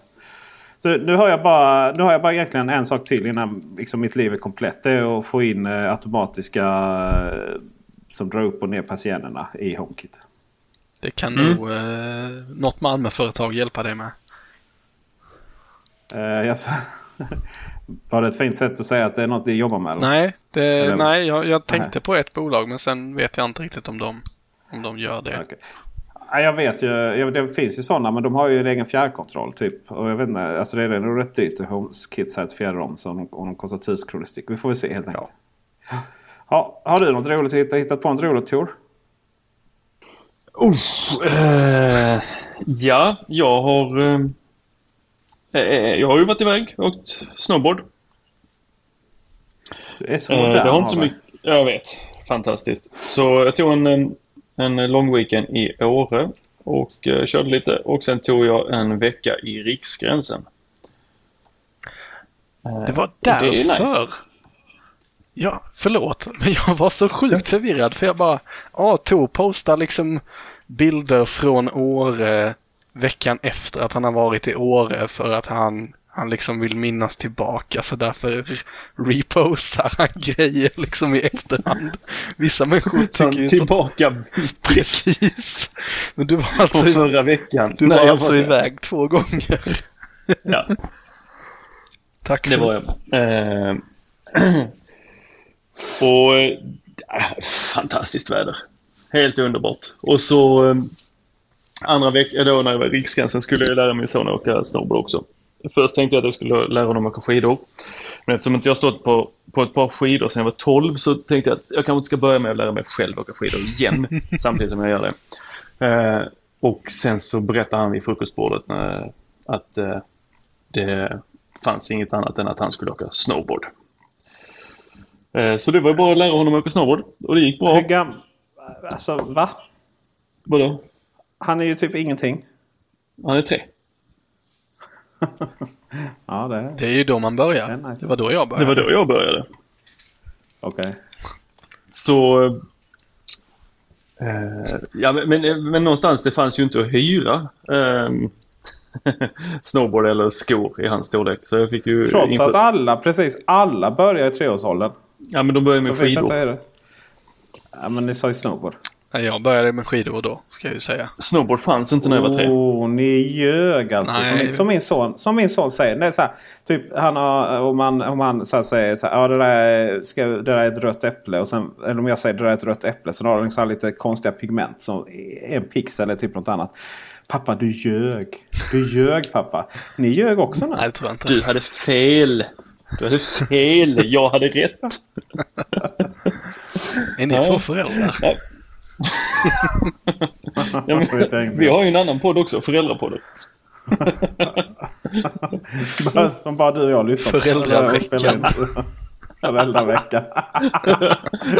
Så nu har jag bara, nu har jag bara egentligen en sak till innan liksom mitt liv är komplett. Det är att få in eh, automatiska eh, som drar upp och ner persiennerna i HomeKit. Det kan mm. nog eh, något Malmöföretag hjälpa dig med. Eh, yes. Var det ett fint sätt att säga att det är något ni jobbar med? Eller? Nej, det, eller? nej jag, jag tänkte nej. på ett bolag men sen vet jag inte riktigt om de, om de gör det. Okay. Jag vet ju, det finns ju sådana men de har ju en egen fjärrkontroll typ. Och jag vet inte, alltså det är nog rätt dyrt att HomeKit certifierar dem. Så om de kostar 1000 kronor styck. Vi får väl se helt enkelt. Ja. Ja, har du något roligt hittat, hittat på något roligt Tor? Uh, ja, jag har... Uh jag har ju varit iväg och åkt snowboard. Du är så eh, det har inte så mycket, Jag vet. Fantastiskt. Så jag tog en, en lång weekend i Åre och körde lite och sen tog jag en vecka i Riksgränsen. Eh, Det var och det är därför. nice. Ja, förlåt. Men jag var så sjukt förvirrad för jag bara, ja, Tor postar liksom bilder från Åre veckan efter att han har varit i Åre för att han, han liksom vill minnas tillbaka så därför repostar han grejer liksom i efterhand. Vissa människor tycker ju så, Tillbaka precis. Men du var på alltså, förra veckan. du Nej, var alltså var- iväg två gånger. Ja, Tack det för var jag. Eh, och eh, fantastiskt väder. Helt underbart. Och så eh, andra veckan då när jag var i Riksgränsen skulle jag lära min son åka snowboard också. Först tänkte jag att jag skulle lära honom åka skidor. Men eftersom inte jag stått på, på ett par skidor sedan jag var 12 så tänkte jag att jag kanske inte ska börja med att lära mig själv åka skidor igen samtidigt som jag gör det. Eh, och sen så berättade han vid frukostbordet eh, att eh, det fanns inget annat än att han skulle åka snowboard. Eh, så det var bara att lära honom åka snowboard och det gick bra. Hur gam... Alltså va? Vadå? Han är ju typ ingenting. Han är tre. Ja det är... Det är ju då man börjar. Det nice. Det var då jag Det började. var då jag började. Okej. Så... Eh, ja, men, men, men någonstans det fanns ju inte att hyra eh, snowboard eller skor i hans storlek. Så jag fick ju... Trots inför- att alla, precis alla börjar i treårsåldern. Ja, men de började Så med det skidor. inte det. Ja men ni sa ju snowboard. Nej, Jag började med skidor då, ska jag ju säga. Snowboard fanns inte när jag var tre. Oh, ni ljög alltså. Nej. Som, min- som, min son, som min son säger. Det är så här, typ, han har, om man, om man så här säger så här, ja, det, där är, ska, det där är ett rött äpple. Och sen, eller om jag säger det där är ett rött äpple. Så har den så lite konstiga pigment. Som en pixel eller typ något annat. Pappa du ljög. Du ljög pappa. Ni ljög också nu. Nej, det tror jag inte. Du hade fel. Du hade fel. Jag hade rätt. Är ni Nej. två föräldrar? Ja, men, vi har ju en annan podd också, Föräldrapodden. Bara- Som bara du och jag lyssnar på. Föräldraveckan. Föräldraveckan.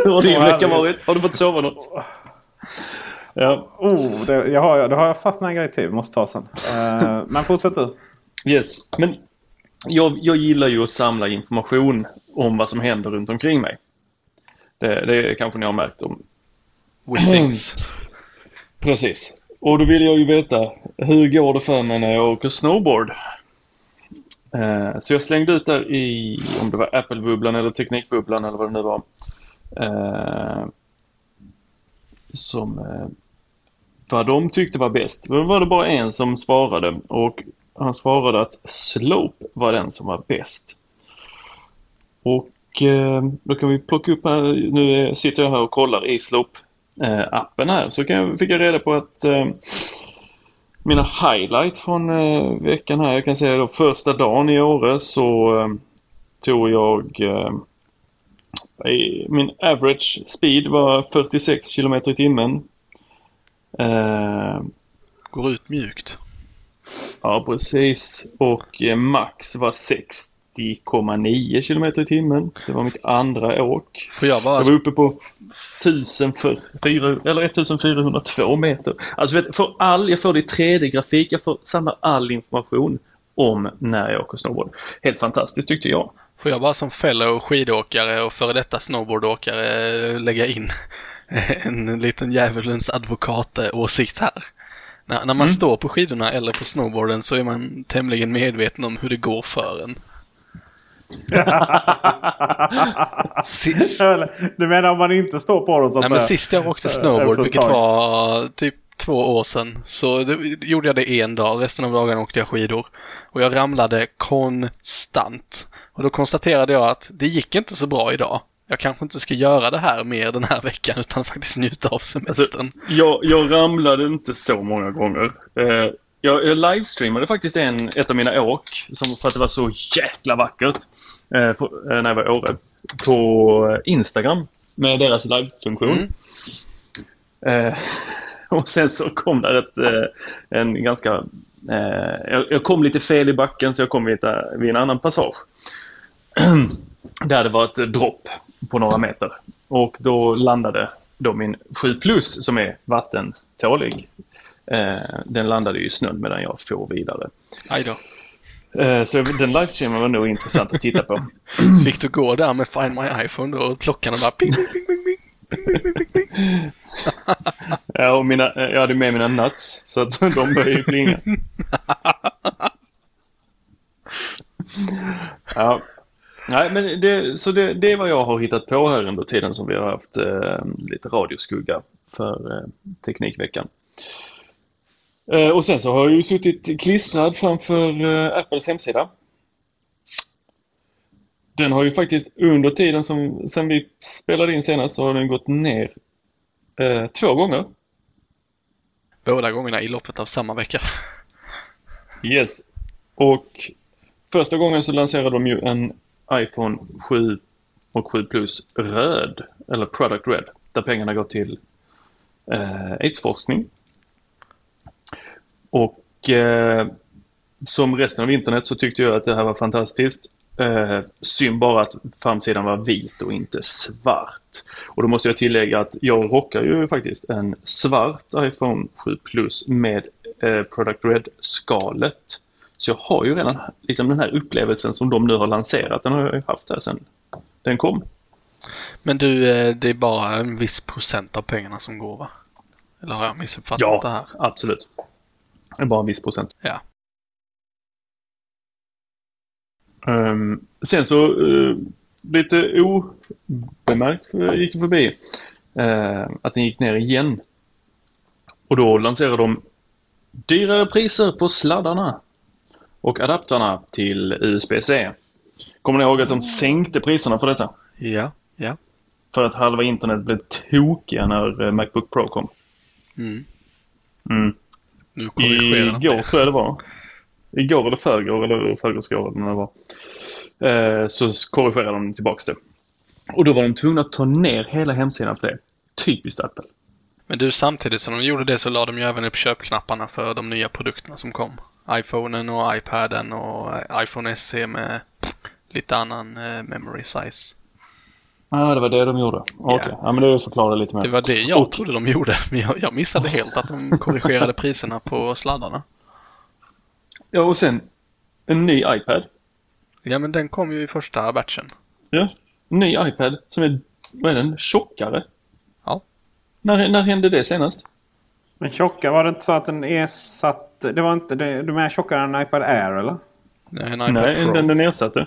Hur har din vecka varit? Har du fått sova något? Ja, Oh, det, jag har, det har jag fastnat en grej till. Måste ta sen. Eh, men fortsätt du. yes. Men jag, jag gillar ju att samla information om vad som händer runt omkring mig. Det, det kanske ni har märkt om. With things. Precis. Och då vill jag ju veta, hur går det för mig när jag åker snowboard? Eh, så jag slängde ut där i, om det var Apple-bubblan eller Teknikbubblan eller vad det nu var. Eh, som eh, vad de tyckte var bäst. Då var det bara en som svarade och han svarade att Slope var den som var bäst. Och eh, då kan vi plocka upp här, nu sitter jag här och kollar i Slope. Slope-appen här så kan jag, fick jag reda på att eh, mina highlights från eh, veckan här, jag kan säga då första dagen i Åre så eh, tog jag eh, min average speed var 46 km i timmen. Eh, Går ut mjukt. ja, precis. Och eh, max var 60,9 km i timmen. Det var mitt andra åk. Får jag bara... Jag var uppe på 1400, eller 1402 meter. Alltså vet, för all, jag får det i 3D-grafik, jag får samla all information om när jag åker snowboard. Helt fantastiskt tyckte jag. Får jag bara som fellow skidåkare och före detta snowboardåkare lägga in en liten djävulens advokat-åsikt här. När, när man står på skidorna eller på snowboarden så är man tämligen medveten om hur det går för en. Sist, Du menar om man inte står på dem så att nej, men säga? sist jag åkte Eh, snowboard, vilket tag. var typ två år sedan, så det, gjorde jag det en dag. Resten av dagen åkte jag skidor. Och jag ramlade konstant. Och då konstaterade jag att det gick inte så bra idag. Jag kanske inte ska göra det här mer den här veckan utan faktiskt njuta av semestern. Jag, jag ramlade inte så många gånger. Eh, jag, jag livestreamade faktiskt en, ett av mina åk som, för att det var så jäkla vackert eh, på, eh, när jag var i Åre. På Instagram med deras livefunktion. Eh, och sen så kom där ett, eh, en ganska... Eh, jag, jag kom lite fel i backen så jag kom vid, vid en annan passage. Där det var ett dropp på några meter. Och då landade då min 7 plus som är vattentålig. Eh, den landade ju i snön medan jag for vidare. Aj då. Eh, så den livestreamen var nog intressant att titta på. Fick du gå där med Find My iPhone då och klockan bara ping, ping, ping, ping, ping, ping, ping. ja, och mina, eh, jag hade med mina nuts så att de började ju plinga. ja. Nej, men det, så det, det är vad jag har hittat på här under tiden som vi har haft eh, lite radioskugga för eh, Teknikveckan. Eh, och sen så har jag ju suttit klistrad framför eh, Apples hemsida. Den har ju faktiskt under tiden som sen vi spelade in senast så har den gått ner eh, två gånger. Båda gångerna i loppet av samma vecka. Yes. Och första gången så lanserade de ju en iPhone 7 och 7 Plus röd, eller Product Red, där pengarna går till eh, aidsforskning. Och eh, som resten av internet så tyckte jag att det här var fantastiskt. Eh, synd bara att framsidan var vit och inte svart. Och då måste jag tillägga att jag rockar ju faktiskt en svart iPhone 7 Plus med eh, Product Red-skalet. Så jag har ju redan liksom den här upplevelsen som de nu har lanserat, den har jag ju haft här sedan den kom. Men du, eh, det är bara en viss procent av pengarna som går va? Eller har jag missuppfattat det här? absolut. Bara en viss procent. Ja. Ehm, sen så uh, lite obemärkt uh, gick det förbi uh, att den gick ner igen. Och då lanserade de dyrare priser på sladdarna och adapterna till USB-C. Kommer ni ihåg att de sänkte priserna på detta? Ja, ja. För att halva internet blev tokiga när eh, Macbook Pro kom. Mm. Mm. Nu Igår tror jag det var. Igår eller förrgår eller förrgårsgår eller när det var. Eh, så korrigerade de tillbaks det. Och då var de tvungna att ta ner hela hemsidan för det. Typiskt Apple. Men du, samtidigt som de gjorde det så la de ju även upp köpknapparna för de nya produkterna som kom. iPhonen och iPaden och eh, iPhone SE med lite annan eh, memory size. Ja, ah, det var det de gjorde. Okej, ja, men det förklarar lite mer. Det var det jag Och- trodde de gjorde, men jag, jag missade helt att de korrigerade priserna på sladdarna. Ja, och sen en ny iPad. Ja, men den kom ju i första batchen. Ja, en ny iPad som är, vad är den, tjockare. Ja. När, när hände det senast? Men tjocka, var det inte så att den ersatte... Det var inte... Det, de är tjockare än en iPad Air eller? Är en iPad Nej, Pro. den, den ersatte.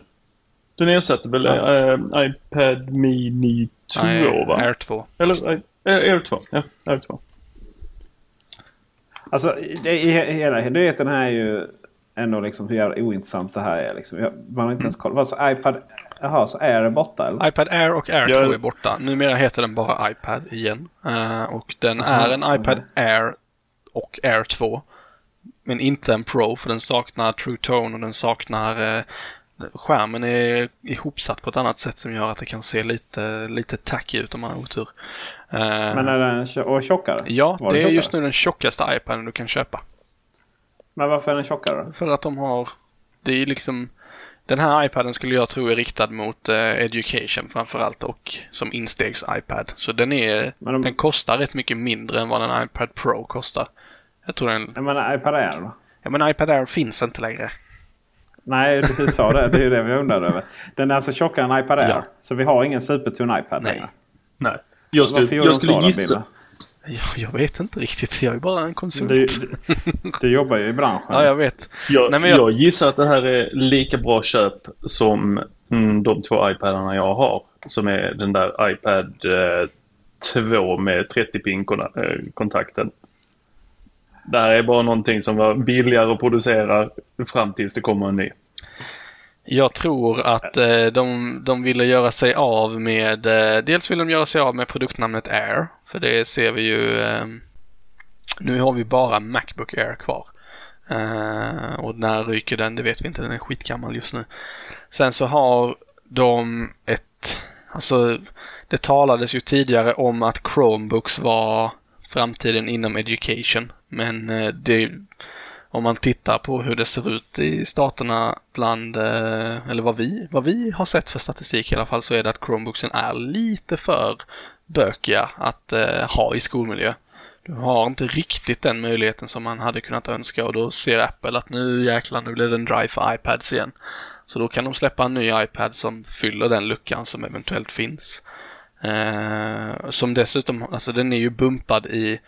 Den ersatte väl Ja. eh, iPad Mini 2 Nej, va? Air 2. Eller eh, Air 2. Ja, Air 2. Alltså, det, hela nyheten här är ju ändå liksom hur jävla ointressant det här är. Liksom. Man har inte ens koll. Vad så iPad... Jaha, så Air är borta eller? iPad Air och Air Ja. 2 är borta. Numera heter den bara iPad igen. Eh, och den är en iPad Air och Air 2. Men inte en Pro för den saknar True Tone och den saknar eh, Skärmen är ihopsatt på ett annat sätt som gör att det kan se lite, lite tacky ut om man har otur. Eh, Men är den och tjockare? ja, Var det är just nu den tjockaste iPaden du kan köpa. Men varför är den tjockare? För att de har, det är liksom, den här iPaden skulle jag tro är riktad mot eh, education framförallt och som instegs-iPad. Så den är, de- den kostar rätt mycket mindre än vad en iPad Pro kostar. Jag tror den, Jag menar iPad Air då? ja men iPad Air finns inte längre. Nej, du sa det. Det är ju det vi undrade över. Den är alltså tjockare än iPad Air. Ja. Så vi har ingen supertunn iPad Nej. längre. Nej. Jag skulle, Varför gjorde jag de så skulle då, gissa... Ja, jag vet inte riktigt, jag är bara en konsult. Du, du, du jobbar ju i branschen. ja, jag vet. Jag, Nej, men jag- jag gissar att det här är lika bra köp som mm, de två iPadarna jag har. Som är den där iPad eh, 2 med 30 det här är bara någonting som var billigare att producera fram tills det kommer en ny. Jag tror att eh, de, de ville göra sig av med, eh, dels vill de göra sig av med produktnamnet Air, för det ser vi ju, eh, nu har vi bara Macbook Air kvar. Eh, och när ryker den, det vet vi inte, den är skitgammal just nu. Sen så har de ett, alltså det talades ju tidigare om att Chromebooks var framtiden inom education, men eh, det om man tittar på hur det ser ut i staterna bland, eh, eller vad vi, vad vi har sett för statistik i alla fall, så är det att Chromebooksen är lite för bökiga att eh, ha i skolmiljö. Du har inte riktigt den möjligheten som man hade kunnat önska och då ser Apple att nu jäklar, nu blir det en drive för iPads igen. Så då kan de släppa en ny iPad som fyller den luckan som eventuellt finns. Eh, som dessutom, alltså den är ju bumpad i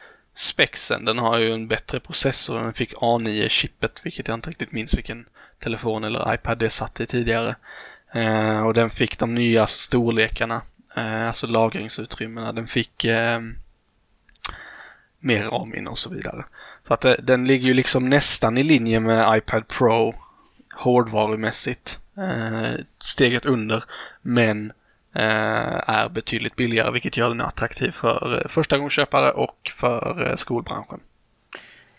spexen. Den har ju en bättre processor. Den fick A9-chippet, vilket jag inte riktigt minns vilken telefon eller iPad det satt i tidigare. Eh, och den fick de nya storlekarna, eh, alltså lagringsutrymmena. Den fick eh, mer RAM och så vidare. Så att det, den ligger ju liksom nästan i linje med iPad Pro hårdvarumässigt. Eh, steget under, men är betydligt billigare vilket gör den attraktiv för eh, förstagångsköpare och för eh, skolbranschen.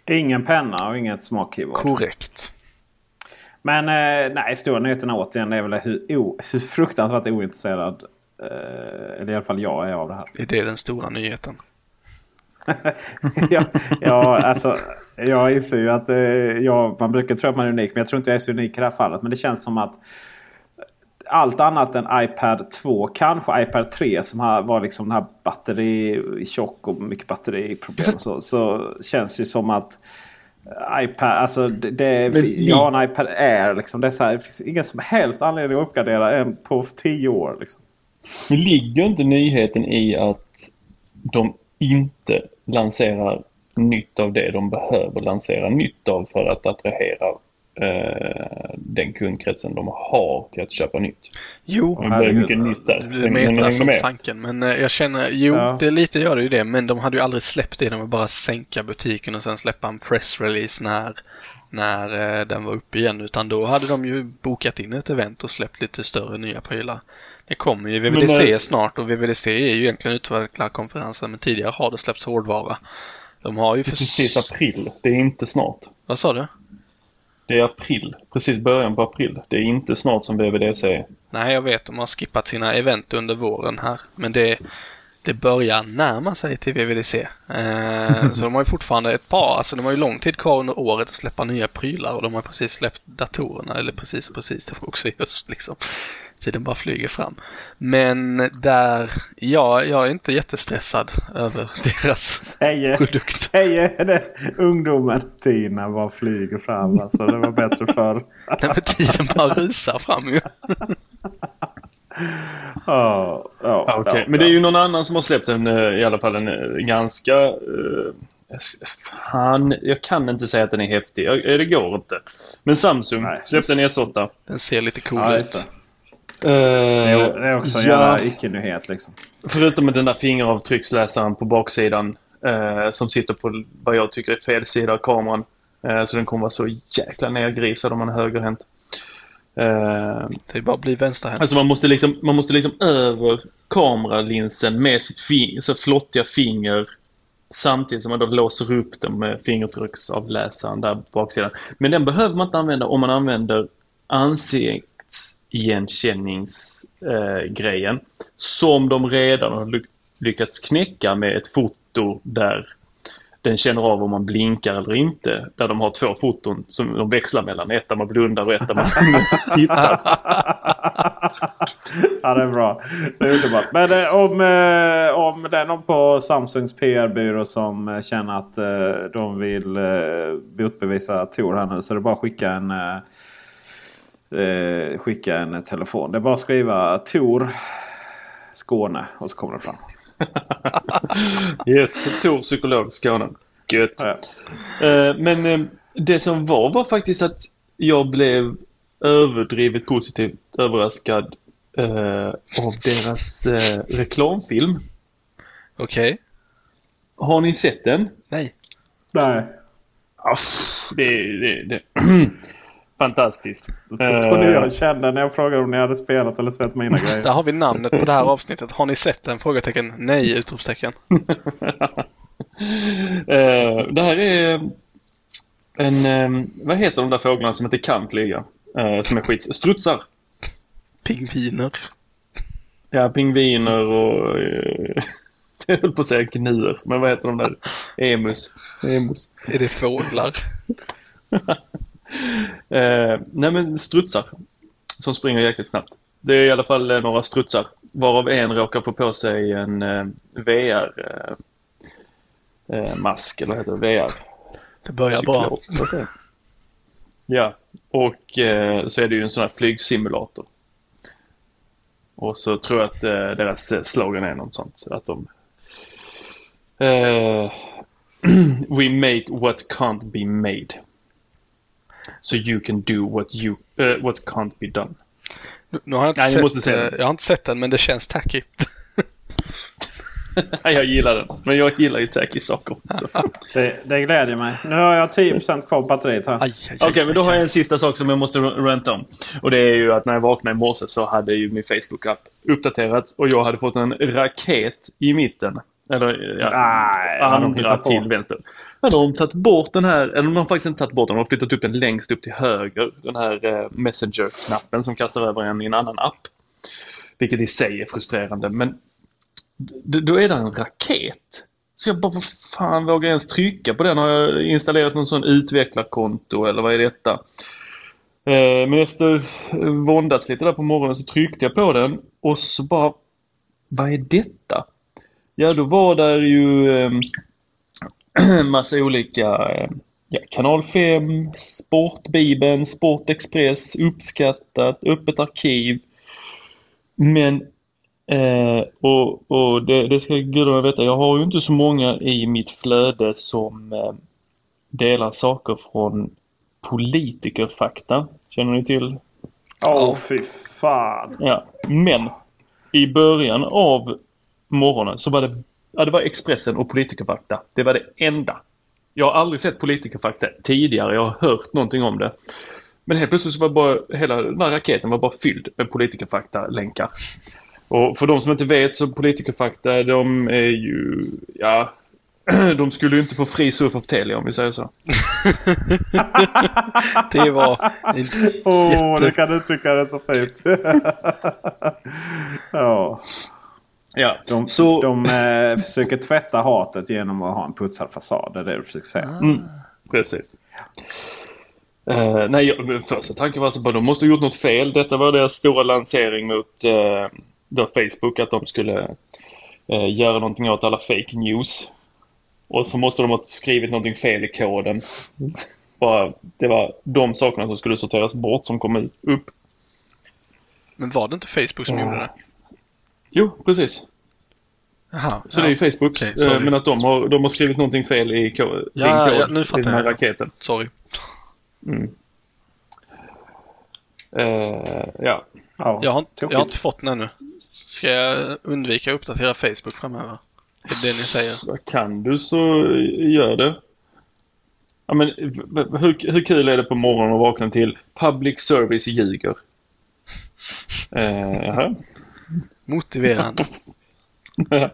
Ingen penna och inget smak-keyboard. Korrekt. Men eh, nej, stora nyheten återigen är väl hur, hur fruktansvärt ointresserad eh, eller i alla fall jag är av det här. Är det den stora nyheten? ja, ja, alltså jag inser ju att eh, ja, man brukar tro att man är unik. Men jag tror inte jag är så unik i det här fallet. Men det känns som att allt annat än iPad 2, kanske iPad 3 som har, var liksom den här batteri tjock och mycket batteriproblem. Så, så känns det som att iPad, alltså det, det jag har en iPad Air. Liksom, det, är så här, det finns ingen som helst anledning att uppgradera en på 10 år. Liksom. Men ligger inte nyheten i att de inte lanserar nytt av det de behöver lansera nytt av för att attrahera eh, den kundkretsen de har till att köpa nytt. Jo, det blir mycket nytt där. Det är mer som tanken. Men eh, jag känner, jo, ja. det lite gör det ju det. Men de hade ju aldrig släppt det. De vill bara sänka butiken och sen släppa en pressrelease när, när eh, den var uppe igen. Utan då hade de ju bokat in ett event och släppt lite större nya prylar. Det kommer ju VVDC men, snart och VVDC är ju egentligen utvecklarkonferensen men tidigare har det släppts hårdvara. De har ju för... Precis april. Det är inte snart. Vad sa du? Det är april. Precis början på april. Det är inte snart som VVDC är. Nej, jag vet. De har skippat sina event under våren här. Men det, det börjar närma sig till VVDC. Eh, så de har ju fortfarande ett par, alltså de har ju lång tid kvar under året att släppa nya prylar och de har precis släppt datorerna, eller precis precis, det var också i höst liksom. Tiden bara flyger fram. Men där, ja, jag är inte jättestressad över deras säger, produkt. Säger det ungdomen. Tiden bara flyger fram alltså. Det var bättre förr. Nej men tiden bara rusar fram ju. oh, oh, okay. Men det är ju någon annan som har släppt en, eh, i alla fall en eh, ganska... Uh, fan, jag kan inte säga att den är häftig. Det går inte. Men Samsung Nej, släppte en S8. Den ser lite cool ja, ut. Uh, det är också en ja, jävla icke-nyhet liksom. Förutom med den där fingeravtrycksläsaren på baksidan. Uh, som sitter på vad jag tycker är fel sida av kameran. Uh, så den kommer vara så jäkla nergrisad om man är högerhänt. Uh, det är bara att bli vänsterhänt. Alltså man måste liksom, man måste liksom över kameralinsen med sitt fing så flottiga finger samtidigt som man då låser upp den med fingertrycksavläsaren där på baksidan. Men den behöver man inte använda om man använder ansikts igenkänningsgrejen. Eh, som de redan har lyckats knäcka med ett foto där den känner av om man blinkar eller inte. Där de har två foton som de växlar mellan. Ett där man blundar och ett där man tittar. ja, det är bra. Det är underbart. Men eh, om, eh, om det är någon på Samsungs PR-byrå som eh, känner att eh, de vill eh, motbevisa Tor här nu så är det bara att skicka en eh, eh, skicka en telefon. Det är bara att skriva Tor Skåne och så kommer det fram. yes, Tor psykolog Skåne. Gött. Ja. Eh, men eh, det som var var faktiskt att jag blev överdrivet positivt överraskad eh, av deras eh, reklamfilm. Okej. Okay. Har ni sett den? Nej. Nej. Ah, det, det, det. Fantastiskt. Förstår ni hur jag kände när jag frågade om ni hade spelat eller sett mina grejer? Där har vi namnet på det här avsnittet. Har ni sett den? Frågetecken. Nej! Utropstecken. uh, det här är en, um, vad heter de där fåglarna som inte kan flyga? Uh, som är skit... Strutsar! Pingviner. Ja, pingviner och... Uh, jag höll på att säga gnuer, men vad heter de där? Emus. Emus. Är det fåglar? Eh, nej men strutsar. Som springer jäkligt snabbt. Det är i alla fall eh, några strutsar. Varav en råkar få på sig en eh, VR eh, mask eller heter det? VR. Det börjar bra. Cyklop? Ja, och eh, så är det ju en sån här flygsimulator. Och så tror jag att eh, deras eh, slogan är något sånt. Att de... Eh, We make what can't be made. So you can do what, you, eh, what can't be done. Nu, nu har jag inte, Nej, jag måste sett, se eh, jag har inte sett den men det känns tacky. jag gillar den. Men jag gillar ju tacky saker. Det, det glädjer mig. Nu har jag 10% kvar på batteriet här. Okej, aj, men då har jag en sista sak som jag måste ranta om. Och det är ju att när jag vaknade i morse så hade ju min Facebook-app uppdaterats och jag hade fått en raket i mitten. Eller ja, Nej, andra till vänster. Ja, de har tagit bort den här, eller de har faktiskt inte tagit bort den, de har flyttat upp den längst upp till höger. Den här eh, Messenger-knappen som kastar över en i en annan app. Vilket i sig är frustrerande, men då är det en raket. Så jag bara, vad fan vågar jag ens trycka på den? Har jag installerat någon sån utvecklarkonto eller vad är detta? Eh, men efter eh, våndats lite där på morgonen så tryckte jag på den och så bara, vad är detta? Ja, då var där ju eh, massa olika eh, ja, Kanal 5, Sportbibeln, Sportexpress, Uppskattat, Öppet arkiv. Men Eh, och och det, det ska gudarna veta, jag har ju inte så många i mitt flöde som eh, delar saker från politikerfakta. Känner ni till? Åh fy fan. Ja. Men i början av morgonen så var det, ja, det var Expressen och politikerfakta. Det var det enda. Jag har aldrig sett politikerfakta tidigare. Jag har hört någonting om det. Men helt plötsligt så var bara, hela den här raketen var bara fylld med politikerfakta-länkar. Och för de som inte vet så politikerfakta de är ju, ja, de skulle ju inte få fri surf av Telia om vi säger så. Det var Åh, jätte... du kan uttrycka det så fint. ja. Ja, De, så, de eh, försöker tvätta hatet genom att ha en putsad fasad. Det är det du försöker säga. Mm, precis. Eh, nej, jag, första tanken var alltså bara de måste ha gjort något fel. Detta var deras stora lansering mot uh, då Facebook att de skulle eh, göra någonting åt alla fake news. Och så måste de ha skrivit någonting fel i koden. Bara, det var de sakerna som skulle sorteras bort som kom upp. Men var det inte Facebook som gjorde det? Jo, precis. Jaha. Så ja. det är Facebook. Okej, eh, men att de har, de har skrivit någonting fel i ko- sin Ja, kod ja, nu i fattar den här jag. raketen. Sorry. Mm. Eh, ja. Ja, Jag har, inte, jag har inte fått den ännu. Ska jag undvika att uppdatera Facebook framöver? Det är det ni säger. Kan du så gör det. Ja, men, hur, hur kul är det på morgonen att vakna till Public Service ljuger? Eh, jaha. Motiverande.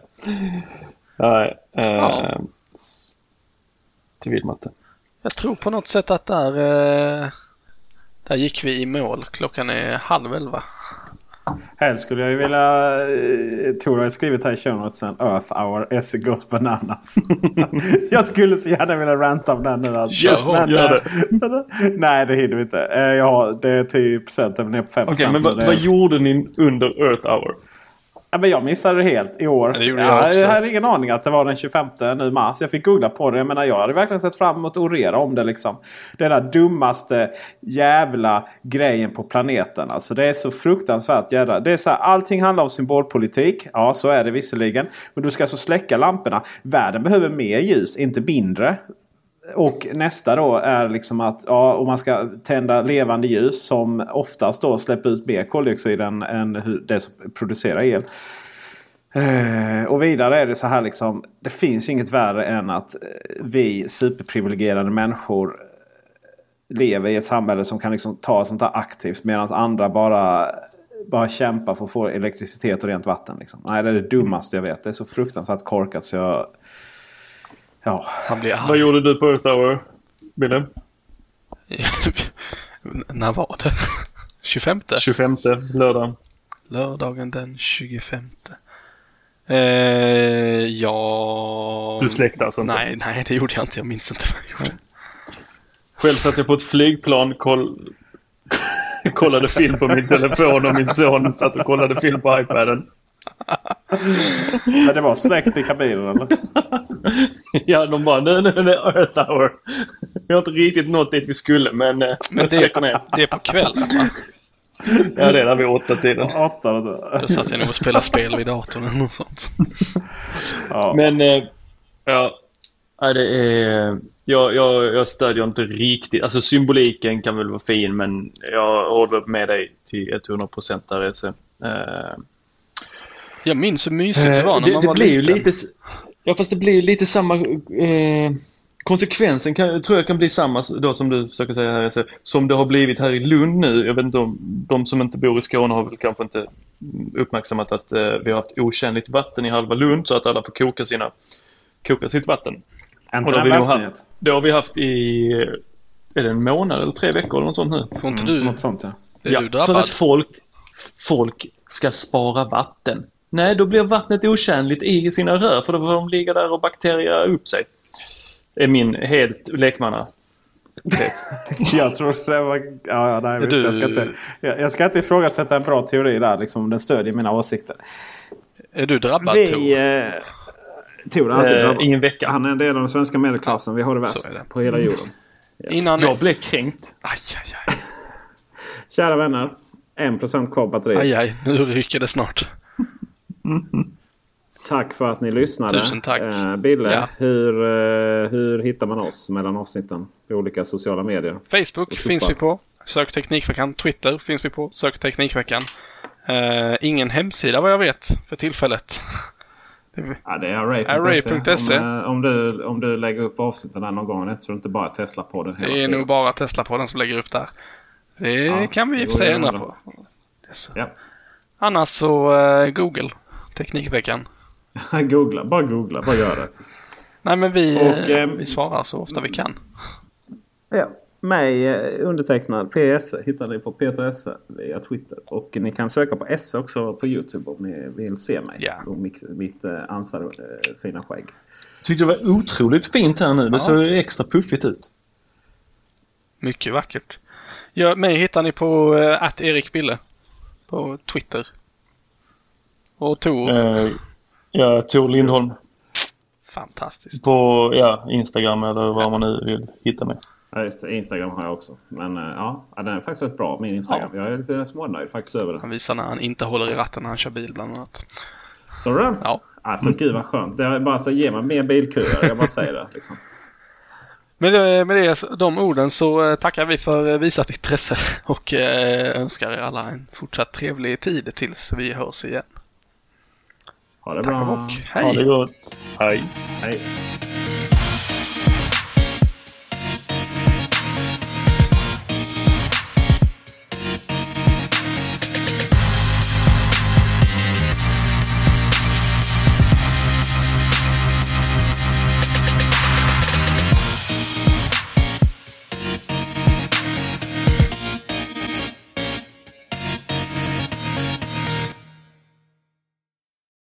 Nej. Eh, Ja. s- Till vidmatte. Jag tror på något sätt att där, eh, där gick vi i mål. Klockan är halv elva. Helst skulle jag ju vilja... eh, Tor har ju skrivit här i show notes sen. Earth hour, Esse goes bananas. jag skulle så gärna vilja ranta om den nu. Alltså. Ja, gör eh, men, nej, det hinner vi inte. Eh, Ja, det är 10 procent. Jag är nere på 5 Okej, men och vad, det- vad gjorde ni under Earth Hour? Ja, men jag missade det helt i år. Ja, det gjorde jag också. jag hade ingen aning att det var den 25 nu mars. Jag fick googla på det. Jag menar, jag hade verkligen sett fram emot att orera om det. Liksom. Det är den dummaste jävla grejen på planeten. Alltså, det är så fruktansvärt jävla... Det är så här, allting handlar om symbolpolitik. Ja, så är det visserligen. Men du ska alltså släcka lamporna. Världen behöver mer ljus, inte mindre. Och nästa då är liksom att ja, om man ska tända levande ljus som oftast då släpper ut mer koldioxid än, än det som producerar el. Eh, och vidare är det så här liksom. Det finns inget värre än att eh, vi superprivilegierade människor eh, lever i ett samhälle som kan liksom ta sånt här aktivt medan andra bara, bara kämpar för att få elektricitet och rent vatten. Liksom. Nej, det är det dummaste jag vet. Det är så fruktansvärt korkat så jag... Ja, Han blir Vad arg. gjorde du på Earth Hour, Bille? När var det? 25? 25 lördag. Lördagen den 25. Eh, ja... Du släckte alltså inte? Nej, nej det gjorde jag inte. Jag minns inte vad jag gjorde. Själv satt jag på ett flygplan, koll... kollade film på min telefon och min son satt och kollade film på iPaden. Men det var släckt i kabinen eller? ja, de bara nu, nu, nu Earth hour. Vi har inte riktigt nått dit vi skulle men... eh, Men jag det, ner. det är på kvällen va? Ja, det är där vid åtta tiden. Åtta. Då satt jag nog och spelade spel vid datorn eller något sånt. Ja. Men, eh, ja. Nej, det är... Jag, jag, jag stödjer inte riktigt. Alltså symboliken kan väl vara fin men jag håller med dig till 100% där Esse. Eh, Jag minns hur mysigt det var när det, man det var blir liten. lite... Ja fast det blir ju lite samma... Eh, konsekvensen kan, tror jag kan bli samma då som du försöker säga här Som det har blivit här i Lund nu. Jag vet inte om de som inte bor i Skåne har väl kanske inte uppmärksammat att eh, vi har haft otjänligt vatten i halva Lund så att alla får koka sina koka sitt vatten. Inte Och då har vi haft, det har vi haft i, är det en månad eller tre veckor eller något sånt nu? Får inte Mm, du, något sånt ja. är du för att folk, folk ska spara vatten. Nej, då blir vattnet otjänligt i sina rör för då får de ligga där och bakteriera upp sig. Det är min helt lekmanna. Jag tror det var... Ja, ja, nej, visst, du- jag, ska inte, jag, jag ska inte ifrågasätta en bra teori där. Liksom, den stödjer mina åsikter. Är du drabbad Vi... Tor? Eh, Tor är alltid Eh, drabbad. ingen vecka. Han är en del av den svenska medelklassen. Vi har det värst på hela jorden. Innan... Jag blev kränkt. Aj, aj, aj. Kära vänner. 1% kvar batteri. Aj, aj. Nu rycker det snart. Tack för att ni lyssnade. Tusen tack. Eh, Bille, Ja. hur, eh, hur hittar man oss mellan avsnitten? På olika sociala medier. Facebook finns vi på. Sök Teknikveckan. Twitter finns vi på. Sök Teknikveckan. Eh, ingen hemsida vad jag vet för tillfället. Det är- Ja, det är array.se. Om, eh, om, du, om du lägger upp avsnitten där någon gång. Jag tror inte bara Tesla-podden hela Det är tiden. nog bara Tesla på den som lägger upp där. Det Ja, kan vi i det och för sig ändra på. Det är så. Ja. Annars så eh, Google. Teknikveckan. googla, bara googla, bara gör det. Nej men vi, Och, eh, eh, vi svarar så ofta vi kan. Ja. Mig eh, undertecknad PS hittar ni på Peter Esse via Twitter. Och ni kan söka på Esse också på Youtube om ni vill se mig. Ja. Och mitt, mitt eh, ansar eh, fina skägg. Tyckte det var otroligt fint här nu. Det Ja. såg extra puffigt ut. Mycket vackert. Ja, mig hittar ni på uh, att Erik Bille. På Twitter. Och Tor. Eh, ja, Tor Lindholm Fantastiskt. på ja, Instagram eller var man nu vill hitta mig. Ja, just det. Instagram har jag också. Men eh, ja, ja, den är faktiskt rätt bra, min Instagram. Jag är lite smånöjd faktiskt över den. Han visar när han inte håller i ratten när han kör bil bland annat. Så du? Ja. Alltså gud vad skönt. Det är bara så ge mig mer bilköer. Jag bara säger det. Liksom. Med, det, med det, de orden så eh, tackar vi för eh, visat intresse och önskar er alla en fortsatt trevlig tid tills vi hörs igen. Ha det Tack bra. och Ha hej! det gott. Hej. Hej.